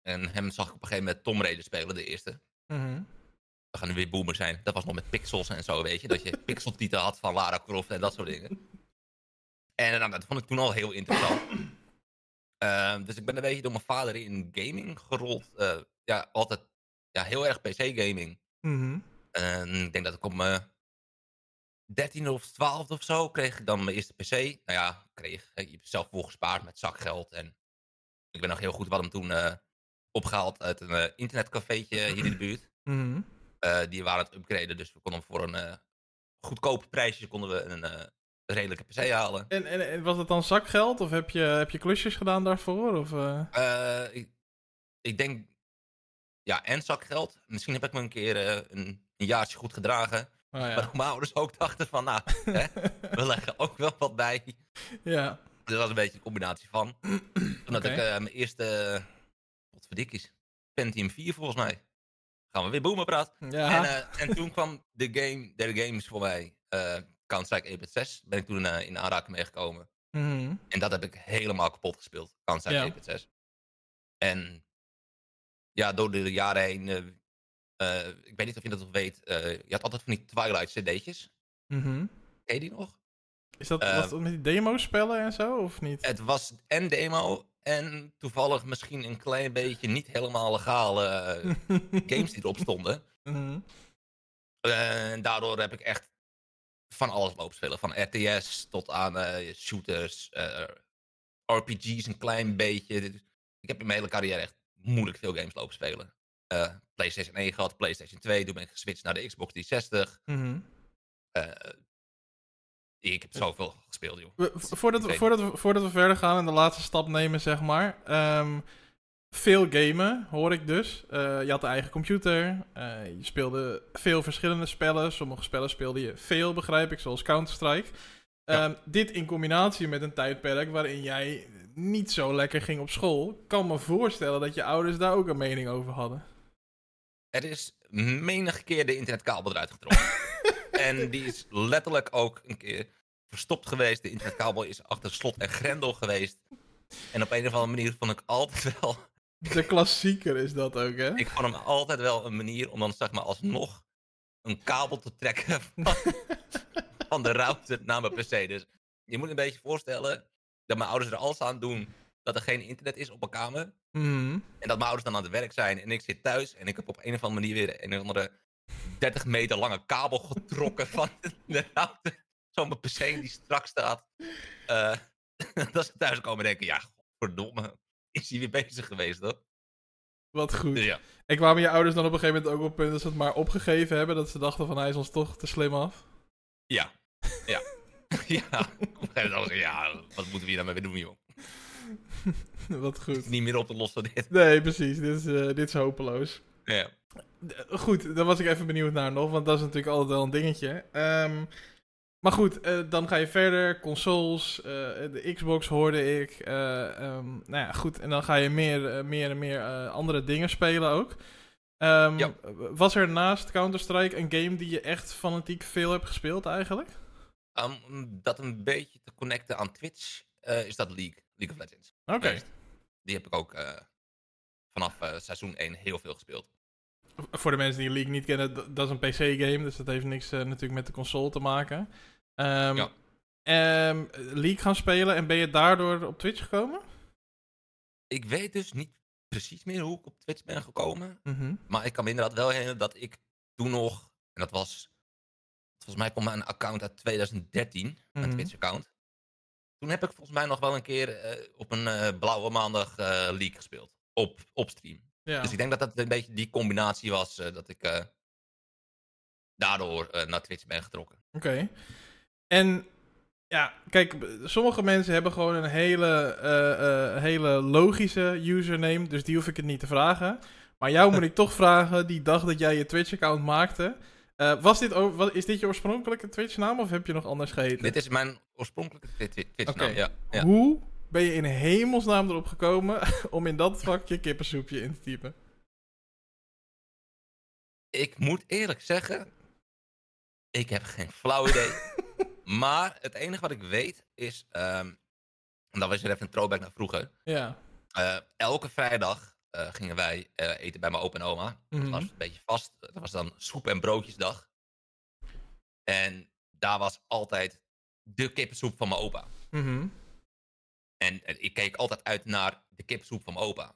En hem zag ik op een gegeven moment Tom Raider spelen, de eerste. Mhm. We gaan nu weer boomer zijn. Dat was nog met pixels en zo, weet je. Dat je pixeltieten had van Lara Croft en dat soort dingen. En nou, dat vond ik toen al heel interessant. Ehm, dus ik ben een beetje door mijn vader in gaming gerold. Eh, ja, altijd ja, heel erg PC-gaming. En ik denk dat ik op mijn 13 of 12 of zo kreeg ik dan mijn eerste PC. Nou ja, kreeg. Je zelf voor gespaard met zakgeld. En ik ben nog heel goed. Hadden hem toen eh, opgehaald uit een eh, internetcafeetje hier in de buurt. Mhm. Eh, die waren aan het upgraden, dus we konden hem voor een eh goedkoop prijsje konden we een eh, redelijke PC halen. En, en, en was dat dan zakgeld? Of heb je, heb je klusjes gedaan daarvoor? Of, eh? Eh, ik, ik denk, ja, en zakgeld. Misschien heb ik me een keer eh, een, een jaartje goed gedragen. Oh, Maar mijn ouders ook dachten van, nou, hè, we leggen ook wel wat bij. ja. Dus dat was een beetje een combinatie van. Toen had Oké. ik eh, mijn eerste, verdikkies, Pentium 4 volgens mij. Gaan we weer boomen praten. Ja. En, eh, en toen kwam de game, de games voor mij, eh Counter-Strike 1.6. Ben ik toen eh, in aanraking meegekomen. Mhm. En dat heb ik helemaal kapot gespeeld, Counter-Strike 1.6. En ja, door de jaren heen, ik weet niet of je dat nog weet, je had altijd van die Twilight cd'tjes. Mhm. Ken je die nog? Is dat, was dat met die demo-spellen en zo, of niet? Het was en demo en toevallig misschien een klein beetje niet helemaal legale eh, games die erop stonden. Mhm. Eh, En daardoor heb ik echt van alles lopen spelen. Van RTS tot aan eh, shooters, RPG's een klein beetje. Ik heb in mijn hele carrière echt moeilijk veel games lopen spelen. PlayStation 1 gehad, PlayStation 2. Toen ben ik geswitcht naar de Xbox 360. Mhm. Eh, ik heb zoveel gespeeld, joh. We- vo- voordat, we, voordat, we, voordat we verder gaan en de laatste stap nemen, zeg maar. ehm, veel gamen, hoor ik dus. Eh, je had een eigen computer. eh, je speelde veel verschillende spellen. Sommige spellen speelde je veel, begrijp ik, zoals Counter-Strike. Ja. Ehm, dit in combinatie met een tijdperk waarin jij niet zo lekker ging op school. kan me voorstellen dat je ouders daar ook een mening over hadden. Er is menig keer de internetkabel eruit getrokken. en die is letterlijk ook een keer verstopt geweest. De internetkabel is achter slot en grendel geweest. En op een of andere manier vond ik altijd wel... De klassieker is dat ook, hè? Ik vond hem altijd wel een manier om dan zeg maar alsnog een kabel te trekken van, van de router naar mijn pc. Dus je moet een beetje voorstellen dat mijn ouders er alles aan doen dat er geen internet is op mijn kamer. Mhm. En dat mijn ouders dan aan het werk zijn en ik zit thuis en ik heb op een of andere manier weer een of andere 30 meter lange kabel getrokken van. Zo'n PC die strak staat. Eh, dat ze thuis komen en denken, ja, verdomme, is hij weer bezig geweest hoor. Wat goed. Dus ja, En kwamen je ouders dan op een gegeven moment ook op het punt dat ze het maar opgegeven hebben? Dat ze dachten van hij is ons toch te slim af? ja, ja. ja, op een gegeven moment ja, wat moeten we hier nou mee doen joh. Wat goed. Niet meer op te lossen dit. Nee, precies. Dit is, eh, dit is hopeloos. Ja. D- Goed, daar was ik even benieuwd naar nog, want dat is natuurlijk altijd wel een dingetje. Ehm, maar goed, eh, dan ga je verder. Consoles, eh, de Xbox hoorde ik. eh, ehm, nou ja, goed. En dan ga je meer, eh, meer en meer eh, andere dingen spelen ook. Ehm, Ja. Was er naast Counter-Strike een game die je echt fanatiek veel hebt gespeeld eigenlijk? Um, om dat een beetje te connecten aan Twitch, eh, is dat League, League of Legends. Oké. Die heb ik ook eh, vanaf eh, seizoen 1 heel veel gespeeld. Voor de mensen die League niet kennen, dat is een PC-game, dus dat heeft niks eh, natuurlijk met de console te maken. Ehm, Ja. ehm, League gaan spelen en ben je daardoor op Twitch gekomen? Ik weet dus niet precies meer hoe ik op Twitch ben gekomen. Mhm. Maar ik kan me inderdaad wel herinneren dat ik toen nog, en dat was, volgens mij kwam mijn account uit 2013, mijn Mhm. Twitch-account. Toen heb ik volgens mij nog wel een keer eh, op een eh, blauwe maandag League gespeeld. Op, op stream. Ja. Dus ik denk dat dat een beetje die combinatie was eh, dat ik eh, daardoor eh, naar Twitch ben getrokken. Oké. En ja, kijk, sommige mensen hebben gewoon een hele, hele logische username, dus die hoef ik het niet te vragen. Maar jou moet ik toch vragen, die dag dat jij je Twitch-account maakte. was dit is dit je oorspronkelijke Twitch-naam of heb je nog anders geheten? Dit is mijn oorspronkelijke Twitch-naam, ja. Hoe ben je in hemelsnaam erop gekomen om in dat vakje kippensoepje in te typen? Ik moet eerlijk zeggen, ik heb geen flauw idee. maar het enige wat ik weet is, ehm en dat was weer even een throwback naar vroeger. Ja. Eh, elke vrijdag eh, gingen wij eh, eten bij mijn opa en oma. Mhm. Dat was een beetje vast. Dat was dan soep- en broodjesdag. En daar was altijd de kippensoep van mijn opa. Mhm. En, en ik keek altijd uit naar de kippensoep van mijn opa.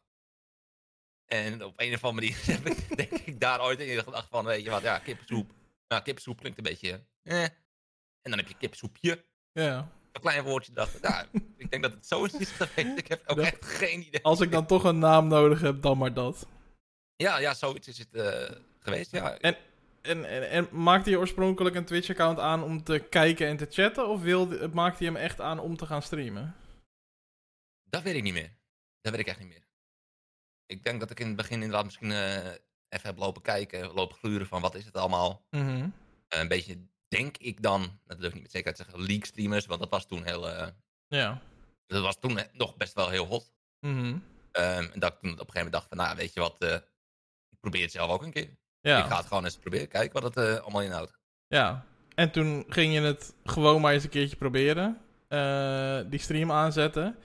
En op een of andere manier heb ik, denk ik daar ooit in gedacht van, weet je wat, ja, kippensoep. Nou, kippensoep klinkt een beetje, eh. En dan heb je kippensoepje. Ja. Een klein woordje dacht ik, nou, ik denk dat het zo is geweest. Ik heb ook Dat- echt geen idee. Als ik dan toch een naam nodig heb, dan maar dat. Ja, ja, zoiets is het eh, geweest, ja. En- En, en, en maakte je oorspronkelijk een Twitch-account aan om te kijken en te chatten? Of wilde, maakte je hem echt aan om te gaan streamen? Dat weet ik niet meer. Dat weet ik echt niet meer. Ik denk dat ik in het begin inderdaad misschien eh, even heb lopen kijken, lopen gluren van wat is het allemaal. Eh, een beetje, denk ik dan, dat durf ik niet met zekerheid te zeggen, league streamers, want dat was toen heel, eh, Ja. dat was toen nog best wel heel hot. Mhm. Ehm, en dat ik toen op een gegeven moment dacht van, nou weet je wat, ik probeer het zelf ook een keer. Ja. Ik ga het gewoon eens proberen, kijken wat het allemaal inhoudt. ja. En toen ging je het gewoon maar eens een keertje proberen. die stream aanzetten.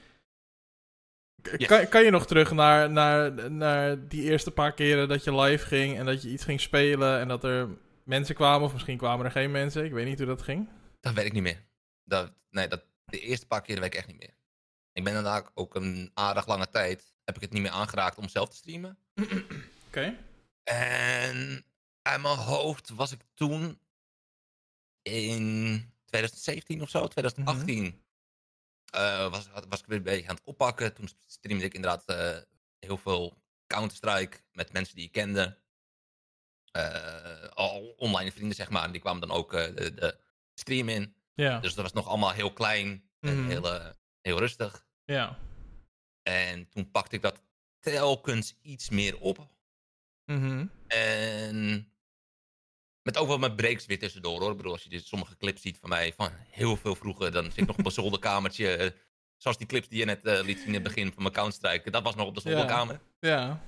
Yes. Kan, kan je nog terug naar, naar, naar die eerste paar keren dat je live ging en dat je iets ging spelen en dat er mensen kwamen, of misschien kwamen er geen mensen? Ik weet niet hoe dat ging. Dat weet ik niet meer. Dat, nee, dat, de eerste paar keer weet ik echt niet meer. Ik ben inderdaad ook een aardig lange tijd, heb ik het niet meer aangeraakt om zelf te streamen. Oké. En uit mijn hoofd was ik toen in 2017 of zo, 2018. Eh, was, was ik weer een beetje aan het oppakken. Toen streamde ik inderdaad eh, heel veel Counter-Strike met mensen die ik kende. Eh, al online vrienden, zeg maar. En die kwamen dan ook de, de stream in. Ja. Dus dat was nog allemaal heel klein en Mhm. heel, heel rustig. Ja. En toen pakte ik dat telkens iets meer op. Mhm. En met ook wel mijn breaks weer tussendoor hoor. Ik bedoel, als je dus sommige clips ziet van mij van heel veel vroeger, dan zit ik nog op een zolderkamertje. eh, zoals die clips die je net eh, liet zien in het begin van mijn Counter-Strike. Dat was nog op de zolderkamer. Ja.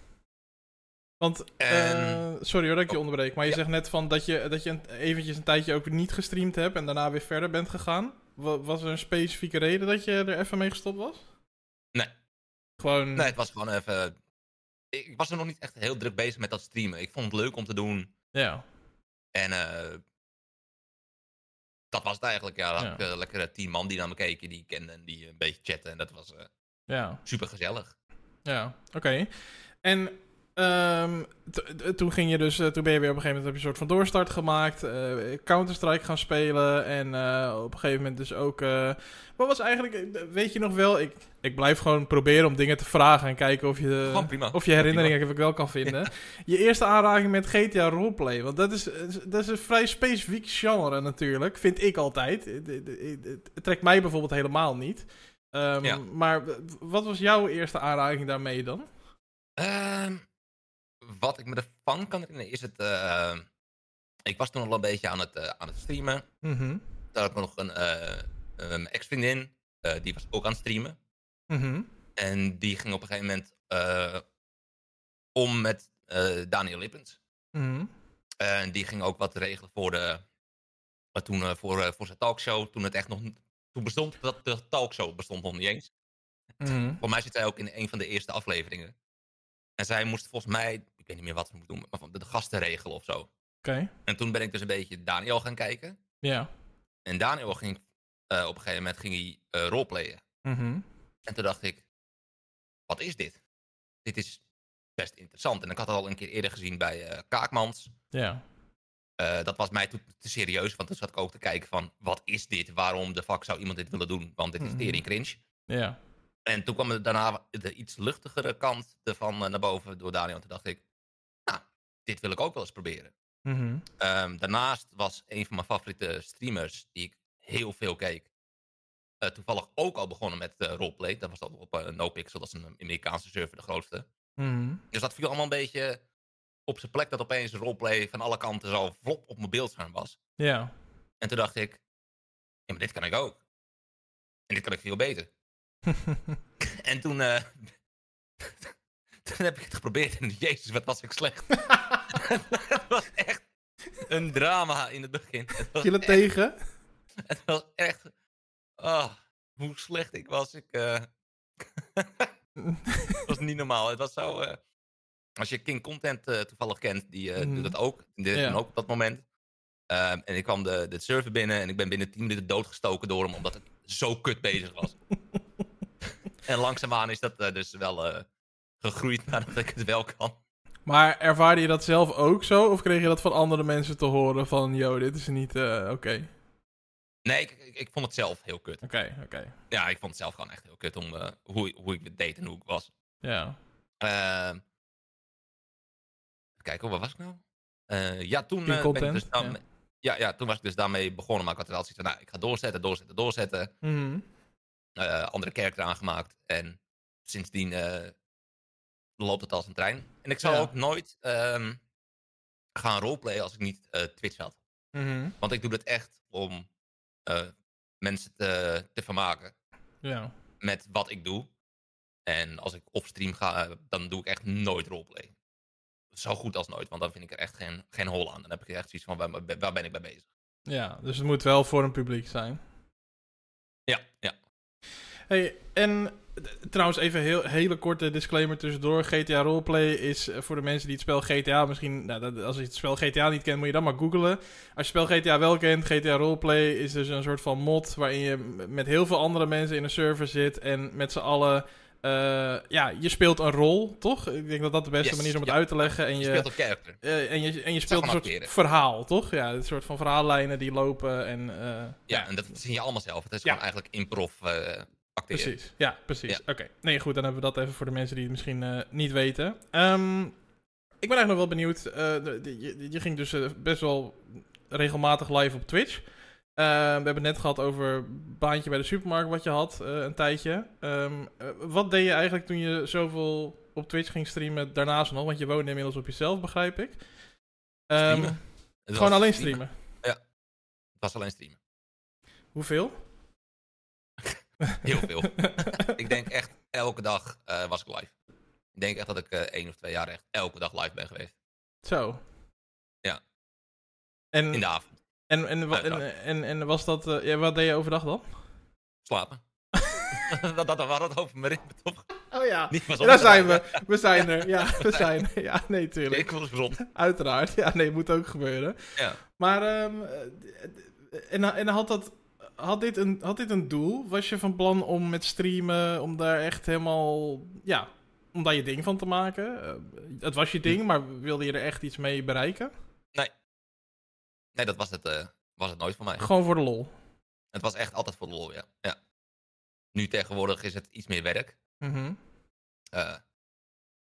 Want, En- eh, sorry hoor dat ik je Oh, onderbreek, maar je ja. zegt net van dat je, dat je een- eventjes een tijdje ook niet gestreamd hebt en daarna weer verder bent gegaan. Wa- Was er een specifieke reden dat je er even mee gestopt was? Nee. Gewoon, Nee, het was gewoon even... Ik was er nog niet echt heel druk bezig met dat streamen. Ik vond het leuk om te doen. ja. En eh, dat was het eigenlijk. Ja, dan Ja. had ik eh, lekkere tien man die naar me keken, die ik kende en die een beetje chatten. En dat was eh, Ja. super gezellig. Ja, oké. En ehm, t- toen ging je dus, eh, toen ben je weer op een gegeven moment heb je een soort van doorstart gemaakt, eh, Counter-Strike gaan spelen en eh, op een gegeven moment dus ook, wat was eigenlijk, weet je nog wel, ik, ik blijf gewoon proberen om dingen te vragen en kijken of je, of je herinneringen ik wel kan vinden. Je eerste aanraking met GTA Roleplay, want dat is, dat is een vrij specifiek genre natuurlijk, vind ik altijd. Het, het- het- het trekt mij bijvoorbeeld helemaal niet. Ehm, Ja. Maar wat was jouw eerste aanraking daarmee dan? Ehm, wat ik me ervan kan herinneren is het... eh, ik was toen al een beetje aan het, eh, aan het streamen. Mhm. Daar had ik nog een eh, ex-vriendin. die was ook aan het streamen. Mhm. En die ging op een gegeven moment om met Daniel Lippens. Mhm. En die ging ook wat regelen voor de... Maar toen voor, voor zijn talkshow, toen het echt nog... Toen bestond dat de talkshow bestond nog niet eens. Mhm. Voor mij zit zij ook in een van de eerste afleveringen. En zij moest volgens mij, ik weet niet meer wat ze moest doen, maar van de, de gasten regelen of zo. Oké. En toen ben ik dus een beetje Daniel gaan kijken. Ja. En Daniel ging eh, op een gegeven moment ging hij eh roleplayen. Mhm. En toen dacht ik, wat is dit? Dit is best interessant. En ik had het al een keer eerder gezien bij eh, Kaakmans. Ja. Dat was mij toen te serieus, want toen zat ik ook te kijken van, wat is dit? Waarom de fuck zou iemand dit willen doen? Want dit is tering cringe. Ja. En toen kwam er daarna de iets luchtigere kant ervan naar boven door Daniel. En toen dacht ik, dit wil ik ook wel eens proberen. Mhm. Ehm, daarnaast was een van mijn favoriete streamers, die ik heel veel keek, eh, toevallig ook al begonnen met eh roleplay. Dat was dan op eh, NoPixel, dat is een Amerikaanse server, de grootste. Mhm. Dus dat viel allemaal een beetje op zijn plek dat opeens roleplay van alle kanten zo vlop op mijn beeldscherm was. Ja. En toen dacht ik, ja, maar dit kan ik ook. En dit kan ik veel beter. En toen, toen heb ik het geprobeerd en jezus, wat was ik slecht. het was echt een drama in het begin. Viel het echt, tegen? het was echt, oh, hoe slecht ik was. Ik, eh, het was niet normaal. Het was zo, eh, als je King Content eh, toevallig kent, die eh, Mhm. doet dat ook. Ja. ook op dat moment. Ehm, en ik kwam de, de server binnen en ik ben binnen 10 minuten doodgestoken door hem, omdat ik zo kut bezig was. en langzaamaan is dat dus wel eh, gegroeid nadat ik het wel kan. Maar ervaarde je dat zelf ook zo? Of kreeg je dat van andere mensen te horen van... Yo, dit is niet eh, oké. Nee, ik, ik, ik vond het zelf heel kut. Oké, oké. Ja, ik vond het zelf gewoon echt heel kut om eh, hoe, hoe ik het deed en hoe ik was. Ja. Ehm even kijken, waar was ik nou? Eh, ja, toen, ben ik dus ja. daarmee- ja. Ja, toen was ik dus daarmee begonnen, maar ik had er wel zoiets van, nou, ik ga doorzetten, doorzetten, doorzetten. Mhm. andere karakter aangemaakt. En sindsdien loopt het als een trein. En ik zou Ja. ook nooit ehm, gaan roleplayen als ik niet eh, Twitch had. Mhm. Want ik doe het echt om eh, mensen te, te vermaken Ja. met wat ik doe. En als ik op stream ga, eh, dan doe ik echt nooit roleplay. Zo goed als nooit, want dan vind ik er echt geen, geen hol aan. Dan heb ik echt zoiets van, waar, waar ben ik mee bezig? Ja, dus het moet wel voor een publiek zijn. Ja, ja. Hey, en trouwens even heel hele korte disclaimer tussendoor. GTA Roleplay is eh, voor de mensen die het spel GTA misschien... Nou, als je het spel GTA niet kent, moet je dan maar googlen. Als je het spel GTA wel kent, GTA Roleplay is dus een soort van mod... waarin je met heel veel andere mensen in een server zit... en met z'n allen... eh, ja, je speelt een rol, toch? Ik denk dat dat de beste Yes, manier is om het ja. uit te leggen. En Je je, speelt een character. eh, en je, en je speelt een soort verhaal, toch? Ja, een soort van verhaallijnen die lopen en... Ja, ja, en dat zie je allemaal zelf. Het is Ja. gewoon eigenlijk improv acteren. Precies, ja, precies. Ja. Oké, nee, goed, dan hebben we dat even voor de mensen die het misschien eh, niet weten. Ehm, ik ben eigenlijk nog wel benieuwd. eh, de- je, je ging dus eh, best wel regelmatig live op Twitch. Eh, we hebben het net gehad over baantje bij de supermarkt wat je had, een tijdje. Ehm, eh, wat deed je eigenlijk toen je zoveel op Twitch ging streamen daarnaast nog? Want je woonde inmiddels op jezelf, begrijp ik. Ehm. Het gewoon alleen streamen. Het was alleen streamen. Hoeveel? Heel veel. ik denk echt elke dag eh, was ik live. Ik denk echt dat ik eh, één of twee jaar echt elke dag live ben geweest. Zo. Ja. En, In de avond. en, en, wa- en, en, en was dat... eh, ja, wat deed je overdag dan? Slapen. dat, dat, we hadden het over mijn ritme, toch? Oh ja. Daar zijn we. We zijn er. Ja, we zijn er. Ja, nee, tuurlijk. Ik was gezond. Uiteraard. Ja, nee, moet ook gebeuren. Ja. Maar, ehm, eh, en, en had, dat, had, dit een, had dit een doel? Was je van plan om met streamen, om daar echt helemaal, ja, om daar je ding van te maken? Eh, het was je ding, maar wilde je er echt iets mee bereiken? Nee, dat was het, eh, was het nooit voor mij. Gewoon voor de lol. Het was echt altijd voor de lol, ja. ja. Nu tegenwoordig is het iets meer werk. Eh,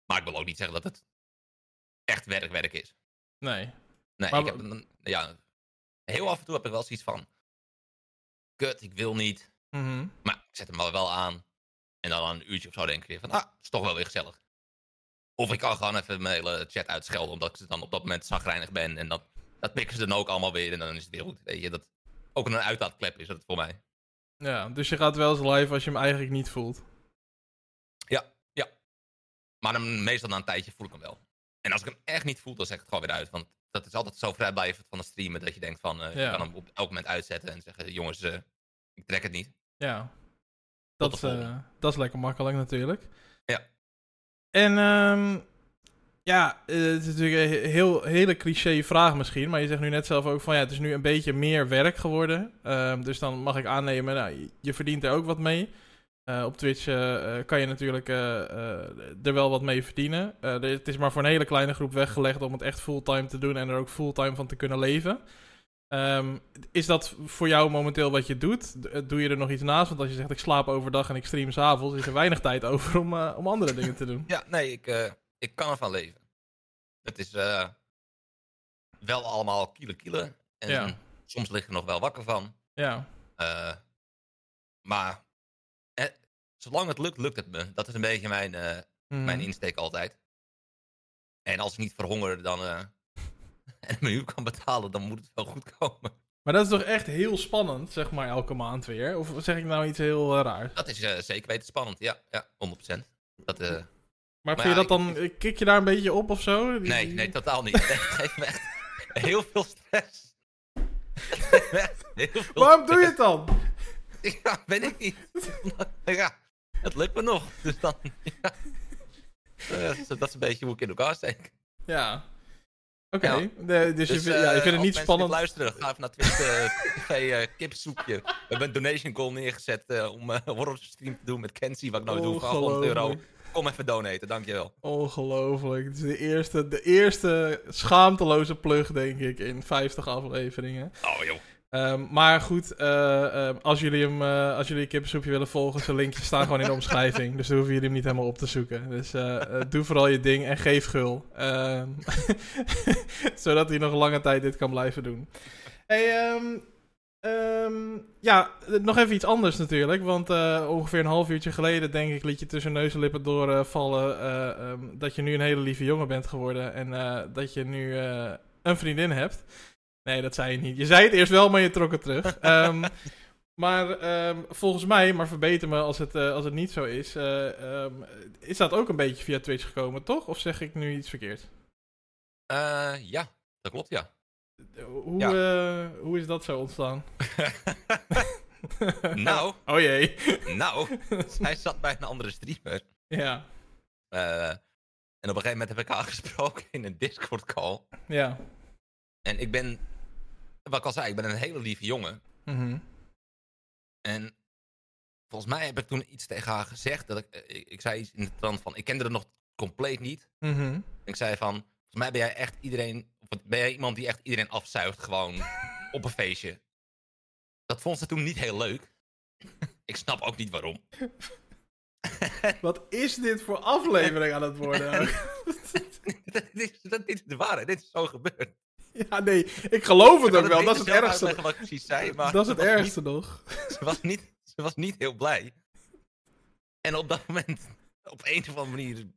maar ik wil ook niet zeggen dat het echt werk-werk is. Nee. Nee, Maar ik heb, een- ja, heel af en toe heb ik wel zoiets van... Kut, ik wil niet. Mhm. Maar ik zet hem maar wel aan. En dan aan een uurtje of zo denk ik weer van... Ah, is toch wel weer gezellig. Of ik kan gewoon even mijn hele chat uitschelden... omdat ik ze dan op dat moment zagrijnig ben. En dat, dat pikken ze dan ook allemaal weer. En dan is het weer goed. Weet je, dat ook een uitlaatklep is het voor mij. Ja, dus je gaat wel eens live als je hem eigenlijk niet voelt. Maar dan, meestal na een tijdje voel ik hem wel. En als ik hem echt niet voel, dan zeg ik het gewoon weer uit. Want dat is altijd zo vrijblijvend van het streamen... dat je denkt van... Ja. Je kan hem op elk moment uitzetten en zeggen... jongens, eh, ik trek het niet. Ja. Dat, de eh, dat is lekker makkelijk natuurlijk. Ja. En ehm, Ja, het is natuurlijk een heel, hele cliché vraag misschien. Maar je zegt nu net zelf ook van ja, het is nu een beetje meer werk geworden. Ehm, dus dan mag ik aannemen, nou, je verdient er ook wat mee. Eh, op Twitch eh, eh, kan je natuurlijk er wel wat mee verdienen. Het is maar voor een hele kleine groep weggelegd om het echt fulltime te doen en er ook fulltime van te kunnen leven. Ehm, is dat voor jou momenteel wat je doet? Doe je er nog iets naast? Want als je zegt ik slaap overdag en ik stream s'avonds, is er weinig tijd over om, om andere dingen te doen. Ja, nee, ik, ik kan ervan leven. Het is wel allemaal kiele kiele. En Ja. soms lig ik er nog wel wakker van. Ja, maar zolang het lukt, lukt het me. Dat is een beetje mijn, eh, Mhm. mijn insteek altijd. En als ik niet verhonger dan, eh, en mijn huur kan betalen, dan moet het wel goed komen. Maar dat is toch echt heel spannend, zeg maar, elke maand weer? Of zeg ik nou iets heel eh, raars? Dat is zeker weten spannend, ja, ja 100%. Dat, Maar, Maar vind je dat ik- dan, kik je daar een beetje op of zo? Die- nee, nee, totaal niet. Geeft me echt heel veel stress. Heel veel Waarom doe je het dan? Ja, ben ik niet. ja, het lukt me nog. Dus dan, ja. Dat is- een beetje hoe ik in elkaar steek. Ja. Oké, Ja. de- dus, je, Dus, ja, je eh, vindt het niet spannend. luisteren, ga even naar Twitch eh, TV eh, kipsoepje. We hebben een donation goal neergezet om uh, horror stream te doen met Kenzie, wat ik nou doe voor 800 euro. Kom even donaten, dankjewel. Ongelooflijk. Het is de eerste, de eerste schaamteloze plug, denk ik, in 50 afleveringen. Oh joh. Ehm, maar goed, eh, ehm, als jullie hem, eh, als jullie kippensoepje willen volgen, zijn linkjes staan gewoon in de omschrijving. Dus dan hoeven jullie hem niet helemaal op te zoeken. Dus eh, doe vooral je ding en geef gul. Ehm, zodat hij nog lange tijd dit kan blijven doen. Hey, ja, nog even iets anders natuurlijk. Want ongeveer een half uurtje geleden, denk ik, liet je tussen neus en lippen doorvallen dat je nu een hele lieve jongen bent geworden. En dat je nu een vriendin hebt. Nee, dat zei je niet. Je zei het eerst wel, maar je trok het terug. Ehm, maar ehm, volgens mij, maar verbeter me als het, eh, als het niet zo is, eh, ehm, is dat ook een beetje via Twitch gekomen, toch? Of zeg ik nu iets verkeerd? Eh, ja, dat klopt ja. Hoe, Ja. hoe is dat zo ontstaan? nou, Oh jee. nou, hij zat bij een andere streamer. ja, en op een gegeven moment heb ik haar gesproken in een Discord call. ja. En ik ben, wat ik al zei, ik ben een hele lieve jongen. Mhm. En volgens mij heb ik toen iets tegen haar gezegd. Dat ik, eh, ik, ik zei iets in de trant van, ik kende haar nog compleet niet. Mhm. Ik zei van, volgens mij ben jij echt iedereen, of ben jij iemand die echt iedereen afzuigt gewoon op een feestje. Dat vond ze toen niet heel leuk. ik snap ook niet waarom. Wat is dit voor aflevering aan het worden? dat, is, dat is de waarheid, dit is zo gebeurd. ja, nee, ik geloof het ook wel. Dat is het ergste. uitleggen wat ik precies zei, maar Dat is het ergste nog. Ze, was niet, ze was niet heel blij. En op dat moment, op een of andere manier,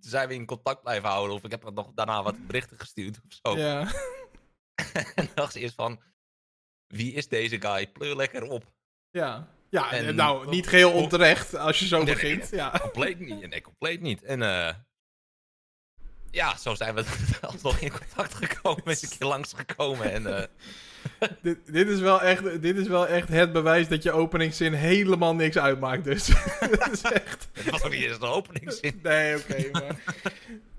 zijn we in contact blijven houden. Of ik heb nog daarna wat berichten gestuurd of zo. Ja. En dan dacht ze eerst van, wie is deze guy? Pleur lekker op. Ja. Ja, En- nou, niet geheel onterecht als je zo Nee, nee, begint. Ja. Compleet niet. Nee, compleet niet. En eh ja, zo zijn we alsnog in contact gekomen. Is een keer langsgekomen. En eh, dit, dit, is wel echt, dit is wel echt het bewijs dat je openingszin helemaal niks uitmaakt. Dus dat is echt... het was ook niet eens een openingszin. Nee, oké, maar...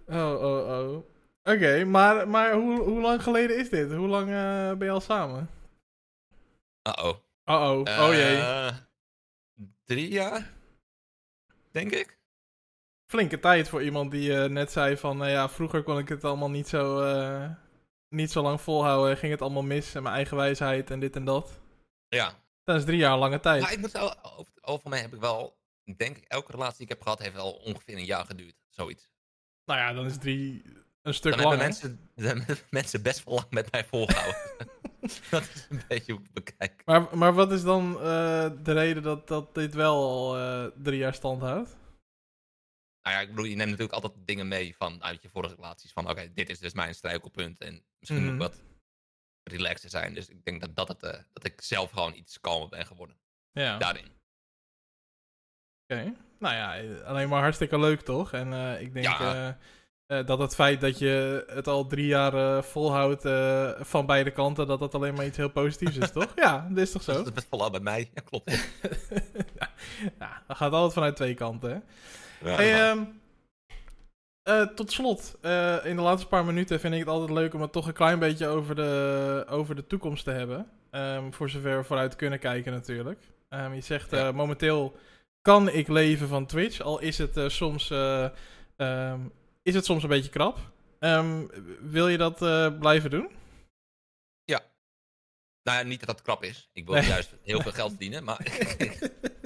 Oh, oh, oh. Oké, maar, maar hoe, hoe lang geleden is dit? Hoe lang eh, ben je al samen? Uh-oh. Oh, oh. Oh jee. Eh, drie jaar? Denk ik. Flinke tijd voor iemand die eh, net zei van... nou ja, vroeger kon ik het allemaal niet zo, eh, niet zo lang volhouden. Ging het allemaal mis en mijn eigen wijsheid en dit en dat. Ja. Dat is drie jaar lange tijd. Maar ik moet over, heb ik wel, ik denk elke relatie die ik heb gehad heeft wel ongeveer een jaar geduurd. Zoiets. Nou ja, dan is drie een stuk Dan langer. mensen, dan hebben mensen best wel lang met mij volgehouden. dat is een beetje hoe ik bekijk. Maar, maar wat is dan de reden dat, dat dit wel al eh, drie jaar stand houdt? Nou ja, ik bedoel, je neemt natuurlijk altijd dingen mee van uit je vorige relaties. Van oké, dit is dus mijn struikelpunt. En misschien Mhm. moet ik wat relaxter zijn. Dus ik denk dat, dat, het, eh, dat ik zelf gewoon iets kalmer ben geworden. Ja, oké. Daarin. Nou ja, eh, alleen maar hartstikke leuk toch? En eh, ik denk Ja. dat het feit dat je het al drie jaar volhoudt van beide kanten, dat dat alleen maar iets heel positiefs is, toch? Ja, dat is toch zo? Dat is vooral bij mij. Ja, klopt. ja, ja, dat gaat altijd vanuit twee kanten, hè? Ja, Hey, maar- ehm, Eh, tot slot, eh, in de laatste paar minuten vind ik het altijd leuk om het toch een klein beetje over de, over de toekomst te hebben. Ehm, voor zover we vooruit kunnen kijken natuurlijk. Ehm, je zegt Ja. eh, momenteel kan ik leven van Twitch, al is het soms, is het soms een beetje krap. Wil je dat blijven doen? Nou ja, niet dat dat krap is. Ik wil Nee. juist heel veel geld verdienen, maar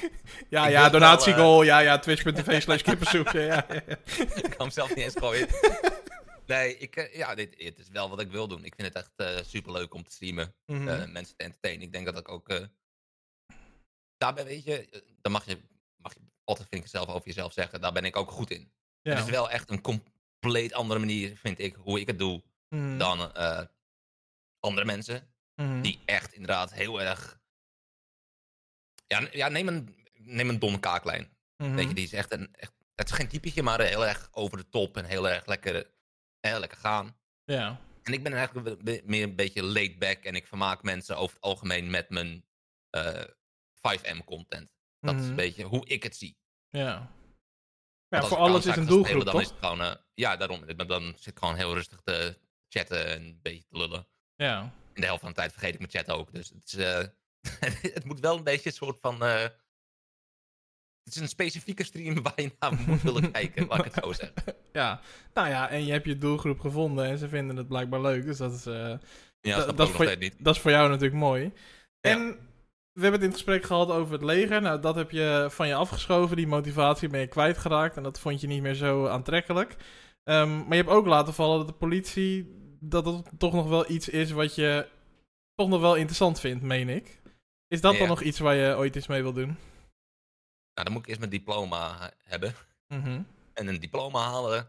ja, Ik ja, wil donatiegoal, ja, ja, twitch.tv slash kippensoep. ja, ja, ja. ik kan hem zelf niet eens gooien. Nee, ik, eh, ja, dit, het is wel wat ik wil doen. Ik vind het echt super superleuk om te streamen. Mhm. eh, mensen te entertainen. Ik denk dat ik ook. eh daarbij weet je, eh, dan mag je, mag je altijd vind ik zelf over jezelf zeggen. Daar ben ik ook goed in. ja. Het is wel echt een compleet andere manier, vind ik, hoe ik het doe Mhm. dan eh, andere mensen. Mhm. Die echt inderdaad heel erg. Ja, ja neem een, neem een Don Kaaklijn. Mhm. Weet je, die is echt een. Echt, het is geen typetje, maar heel erg over de top en heel erg lekker, eh, lekker gaan. Ja. En ik ben eigenlijk meer een beetje laid back en ik vermaak mensen over het algemeen met mijn eh 5M content. Dat is Mhm. een beetje hoe ik het zie. Ja. Ja, voor alles is een doelgroep, spelen, dan toch? is het gewoon, eh, ja, daarom. Dan zit ik gewoon heel rustig te chatten en een beetje te lullen. Ja. In de helft van de tijd vergeet ik mijn chat ook. Dus het, is, eh, het moet wel een beetje een soort van. eh, het is een specifieke stream waar je naar moet willen kijken, laat ik het zo zeggen. Ja. Nou ja, en je hebt je doelgroep gevonden en ze vinden het blijkbaar leuk. Dus dat is, eh, Ja, Da- dat, dat is steeds niet. dat is voor jou natuurlijk mooi. Ja. En we hebben het in het gesprek gehad over het leger. Nou, dat heb je van je afgeschoven. Die motivatie ben je kwijtgeraakt. En dat vond je niet meer zo aantrekkelijk. Ehm, maar je hebt ook laten vallen dat de politie... dat het toch nog wel iets is wat je toch nog wel interessant vindt, meen ik. Is dat dan Ja. nog iets waar je ooit iets mee wil doen? Nou, dan moet ik eerst mijn diploma eh, hebben. Mhm. En een diploma halen,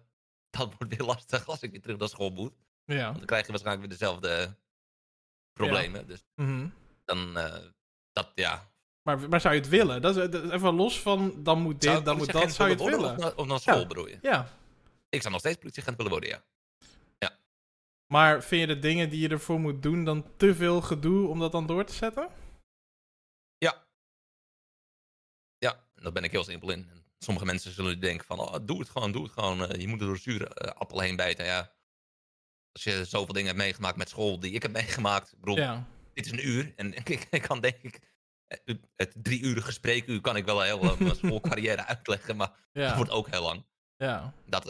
dat wordt weer lastig als ik weer terug naar school moet. Ja. Want dan krijg je waarschijnlijk weer dezelfde problemen. Dus Mhm. dan, eh, dat ja. maar, maar zou je het willen? Dat is, dat is even los van dan moet dit, dan moet dat. Zou je het willen Of, na- of naar school Ja. bedoel je? Ja. Ik zou nog steeds politieagent willen worden, ja. Maar vind je de dingen die je ervoor moet doen dan te veel gedoe om dat dan door te zetten? Daar ben ik heel simpel in. En sommige mensen zullen denken van, oh, doe het gewoon, doe het gewoon. eh, je moet er door de zure eh, appel heen bijten. Ja. Als je zoveel dingen hebt meegemaakt met school die ik heb meegemaakt. Ik bedoel, Ja. dit is een uur. En ik, ik kan denk ik, eh, het drie uur gespreekuur kan ik wel heel eh, mijn schoolcarrière uitleggen. Maar dat Ja. wordt ook heel lang. Ja. Dat,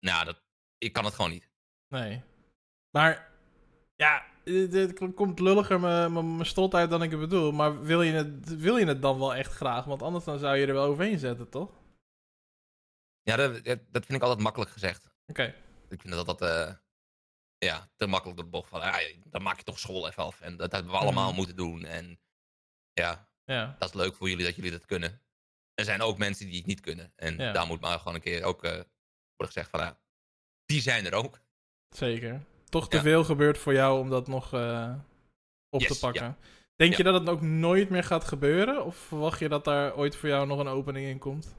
nou, dat, ik kan het gewoon niet. Nee. Maar, ja, dit komt lulliger mijn- strot uit dan ik het bedoel. Maar wil je, het, wil je het dan wel echt graag? Want anders dan zou je er wel overheen zetten, toch? Oké. Ja, dat, dat vind ik altijd makkelijk gezegd. Ik vind dat dat eh, ja, te makkelijk door de bocht van, ja, dan maak je toch school even af. En dat hebben we allemaal Mhm. moeten doen. En ja, Ja. dat is leuk voor jullie dat jullie dat kunnen. Er zijn ook mensen die het niet kunnen. En Ja. daar moet maar gewoon een keer ook eh, worden gezegd van, ja, die zijn er ook. Zeker. Toch te veel gebeurt voor jou om dat nog eh, op Yes, te pakken. Denk je dat het ook nooit meer gaat gebeuren? Of verwacht je dat daar ooit voor jou nog een opening in komt?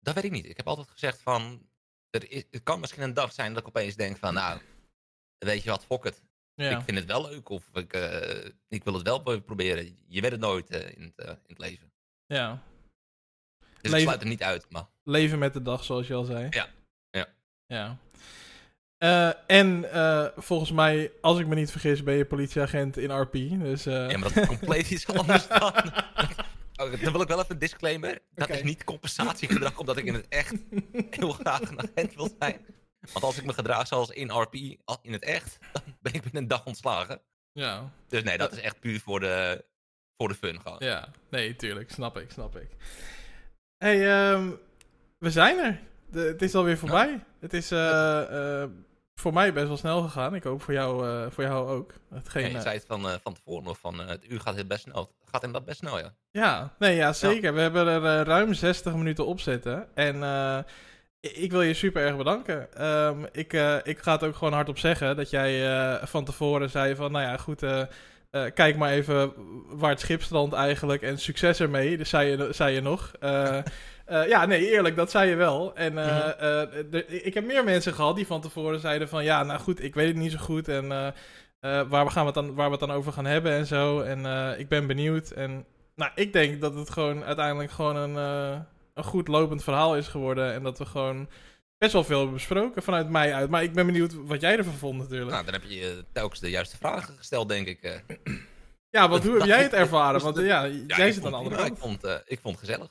Dat weet ik niet. Ik heb altijd gezegd van, er is, het kan misschien een dag zijn dat ik opeens denk van, nou, weet je wat, fok het. Ja. Ik vind het wel leuk of ik, eh, ik wil het wel proberen. Je weet het nooit eh, in, het, in het leven. ja. Dus Leven- ik sluit er niet uit, maar Leven met de dag, zoals je al zei. Ja. Ja. Ja. Eh, en eh, volgens mij, als ik me niet vergis, ben je politieagent in RP. Dus, eh, Ja, maar dat is compleet iets anders dan. Oh, dan wil ik wel even een disclaimer. Dat is niet compensatiegedrag, omdat ik in het echt heel graag een agent wil zijn. Want als ik me gedraag zoals in RP, in het echt, dan ben ik binnen een dag ontslagen. ja. Dus nee, dat is echt puur voor de, voor de fun gewoon. ja, nee, tuurlijk. Snap ik, snap ik. hey, ehm, we zijn er. De, het is alweer voorbij. Het is eh, eh, voor mij best wel snel gegaan. Ik hoop voor jou, eh, voor jou ook. Hetgeen, Ja, je zei het van, van tevoren nog, van, het uur gaat heel best snel. Gaat inderdaad best snel, ja. Ja, nee, ja, zeker. We hebben er ruim 60 minuten op zitten. En ik wil je super erg bedanken. Ehm, ik, ik ga het ook gewoon hardop zeggen dat jij van tevoren zei van, nou ja, goed, kijk maar even waar het schip strandt eigenlijk en succes ermee. Dus zei je, zei je nog. Eh, ja, nee, eerlijk, dat zei je wel. En eh, Mhm. eh, ik heb meer mensen gehad die van tevoren zeiden van, ja, nou goed, ik weet het niet zo goed en... eh, eh, waar, we gaan het dan, waar we het dan over gaan hebben en zo. En eh, ik ben benieuwd. En nou, ik denk dat het gewoon uiteindelijk gewoon een, eh, een goed lopend verhaal is geworden. En dat we gewoon best wel veel besproken vanuit mij uit. Maar ik ben benieuwd wat jij ervan vond natuurlijk. Nou, dan heb je uh, telkens de juiste vragen gesteld, denk ik. Uh. Ja, want hoe heb jij het ervaren? Want ja, jij zit aan de andere kant. Ik vond, ik vond het gezellig.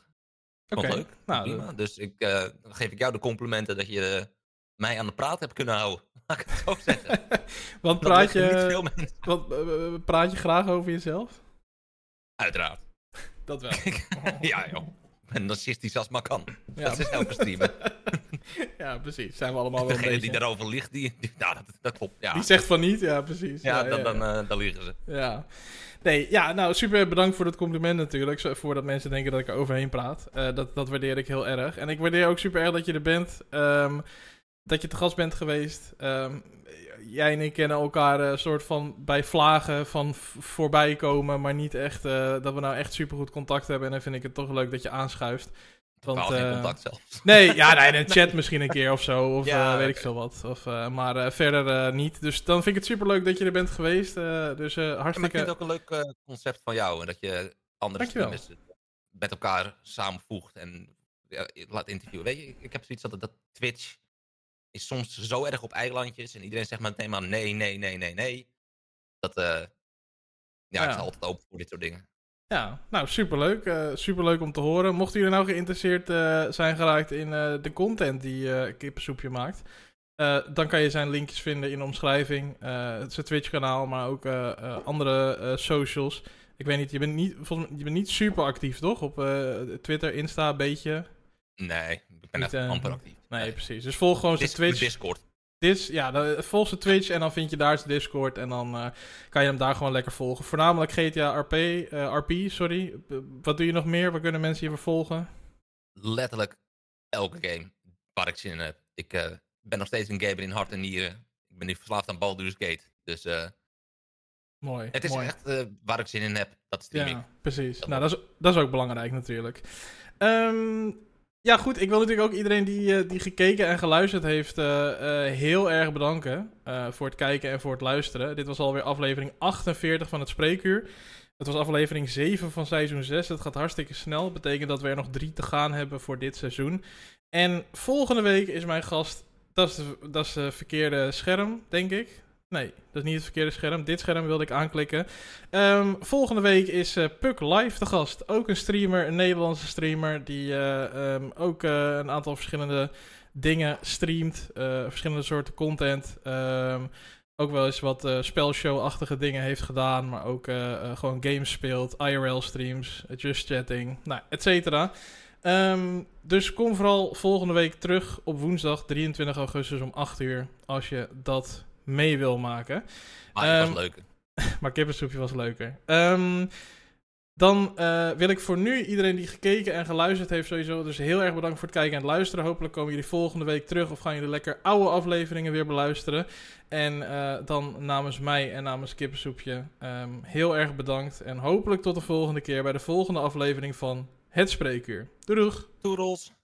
Oké. Okay. leuk. Nou, prima. Dus ik, dan geef ik jou de complimenten dat je mij aan de praat hebt kunnen houden. Laat ik het zo zeggen. want praat je, want, praat je graag over jezelf? Uiteraard. Dat wel. ja, joh en narcistisch als maar kan. Ja. Dat is elke streamer. ja, precies. Zijn we allemaal wel Degene die daarover ligt, die, die nou, dat, dat klopt. Ja. Die zegt van niet, ja, precies. Ja, dan, dan, dan liegen ze. Ja. Nee, ja, nou, super bedankt voor het compliment natuurlijk. Voordat mensen denken dat ik er overheen praat. Uh, dat, dat waardeer ik heel erg. En ik waardeer ook super erg dat je er bent. Um, dat je te gast bent geweest. Um, jij en ik kennen elkaar een uh, soort van bij vlagen van voorbij komen, maar niet echt uh, dat we nou echt super goed contact hebben. En dan vind ik het toch leuk dat je aanschuift. Want, uh, contact zelfs. Nee, ja, nee, in een chat misschien een keer of zo. Of ja, weet ik veel wat. Of, maar verder niet. Dus dan vind ik het super leuk dat je er bent geweest. dus hartstikke... Ja, ik vind het ook een leuk concept van jou. En dat je andere streamers met elkaar samenvoegt en laat interviewen. Weet je, ik heb zoiets dat, dat Twitch is soms zo erg op eilandjes. En iedereen zegt maar meteen maar nee, nee, nee, nee, nee. Dat, uh, ja, ja, ik sta altijd open voor dit soort dingen. Ja, nou superleuk. Uh, superleuk om te horen. Mochten jullie nou geïnteresseerd uh, zijn geraakt in de content die Kippensoepje maakt. dan kan je zijn linkjes vinden in de omschrijving. zijn Twitch kanaal, maar ook andere socials. Ik weet niet, je bent niet, volgens mij, je bent niet super actief toch? Op Twitter, Insta, een beetje. Nee, ik ben echt amper actief. Nee, precies. Dus volg gewoon zijn Twitch. Discord. Dis, ja, dan, volg zijn Twitch en dan vind je daar zijn Discord. En dan uh, kan je hem daar gewoon lekker volgen. Voornamelijk GTA RP, uh, eh, RP, sorry. wat doe je nog meer? Waar kunnen mensen je vervolgen? Letterlijk elke game waar ik zin in heb. Ik uh, ben nog steeds een gamer in hart en nieren. Ik ben nu verslaafd aan Baldur's Gate. Dus mooi. Het is mooi. echt waar ik zin in heb. Dat stream ja, precies. nou, dat is, dat is ook belangrijk natuurlijk. Um, ja, goed. Ik wil natuurlijk ook iedereen die, uh, die gekeken en geluisterd heeft uh, uh, heel erg bedanken. voor het kijken en voor het luisteren. Dit was alweer aflevering 48 van het Spreekuur. Het was aflevering 7 van seizoen 6. Het gaat hartstikke snel. Betekent dat we er nog drie te gaan hebben voor dit seizoen. En volgende week is mijn gast. Dat is, dat is de verkeerde scherm, denk ik. Nee, dat is niet het verkeerde scherm. Dit scherm wilde ik aanklikken. Um, volgende week is uh, Puck Live de gast. Ook een streamer, een Nederlandse streamer. Die uh, um, ook uh, een aantal verschillende dingen streamt. verschillende soorten content. Um, ook wel eens wat spelshow-achtige dingen heeft gedaan. Maar ook gewoon games speelt. IRL streams. Just chatting. Nou, et cetera. dus kom vooral volgende week terug op woensdag 23 augustus om 8 uur. Als je dat mee wil maken. Maar het um, was ehm, leuker. maar kippensoepje was leuker. Um, dan uh, wil ik voor nu iedereen die gekeken en geluisterd heeft sowieso dus heel erg bedankt voor het kijken en het luisteren. Hopelijk komen jullie volgende week terug of gaan jullie lekker oude afleveringen weer beluisteren. En uh, dan namens mij en namens Kippensoepje um, heel erg bedankt. En hopelijk tot de volgende keer bij de volgende aflevering van Het Spreekuur. Doei doeg! Toedels!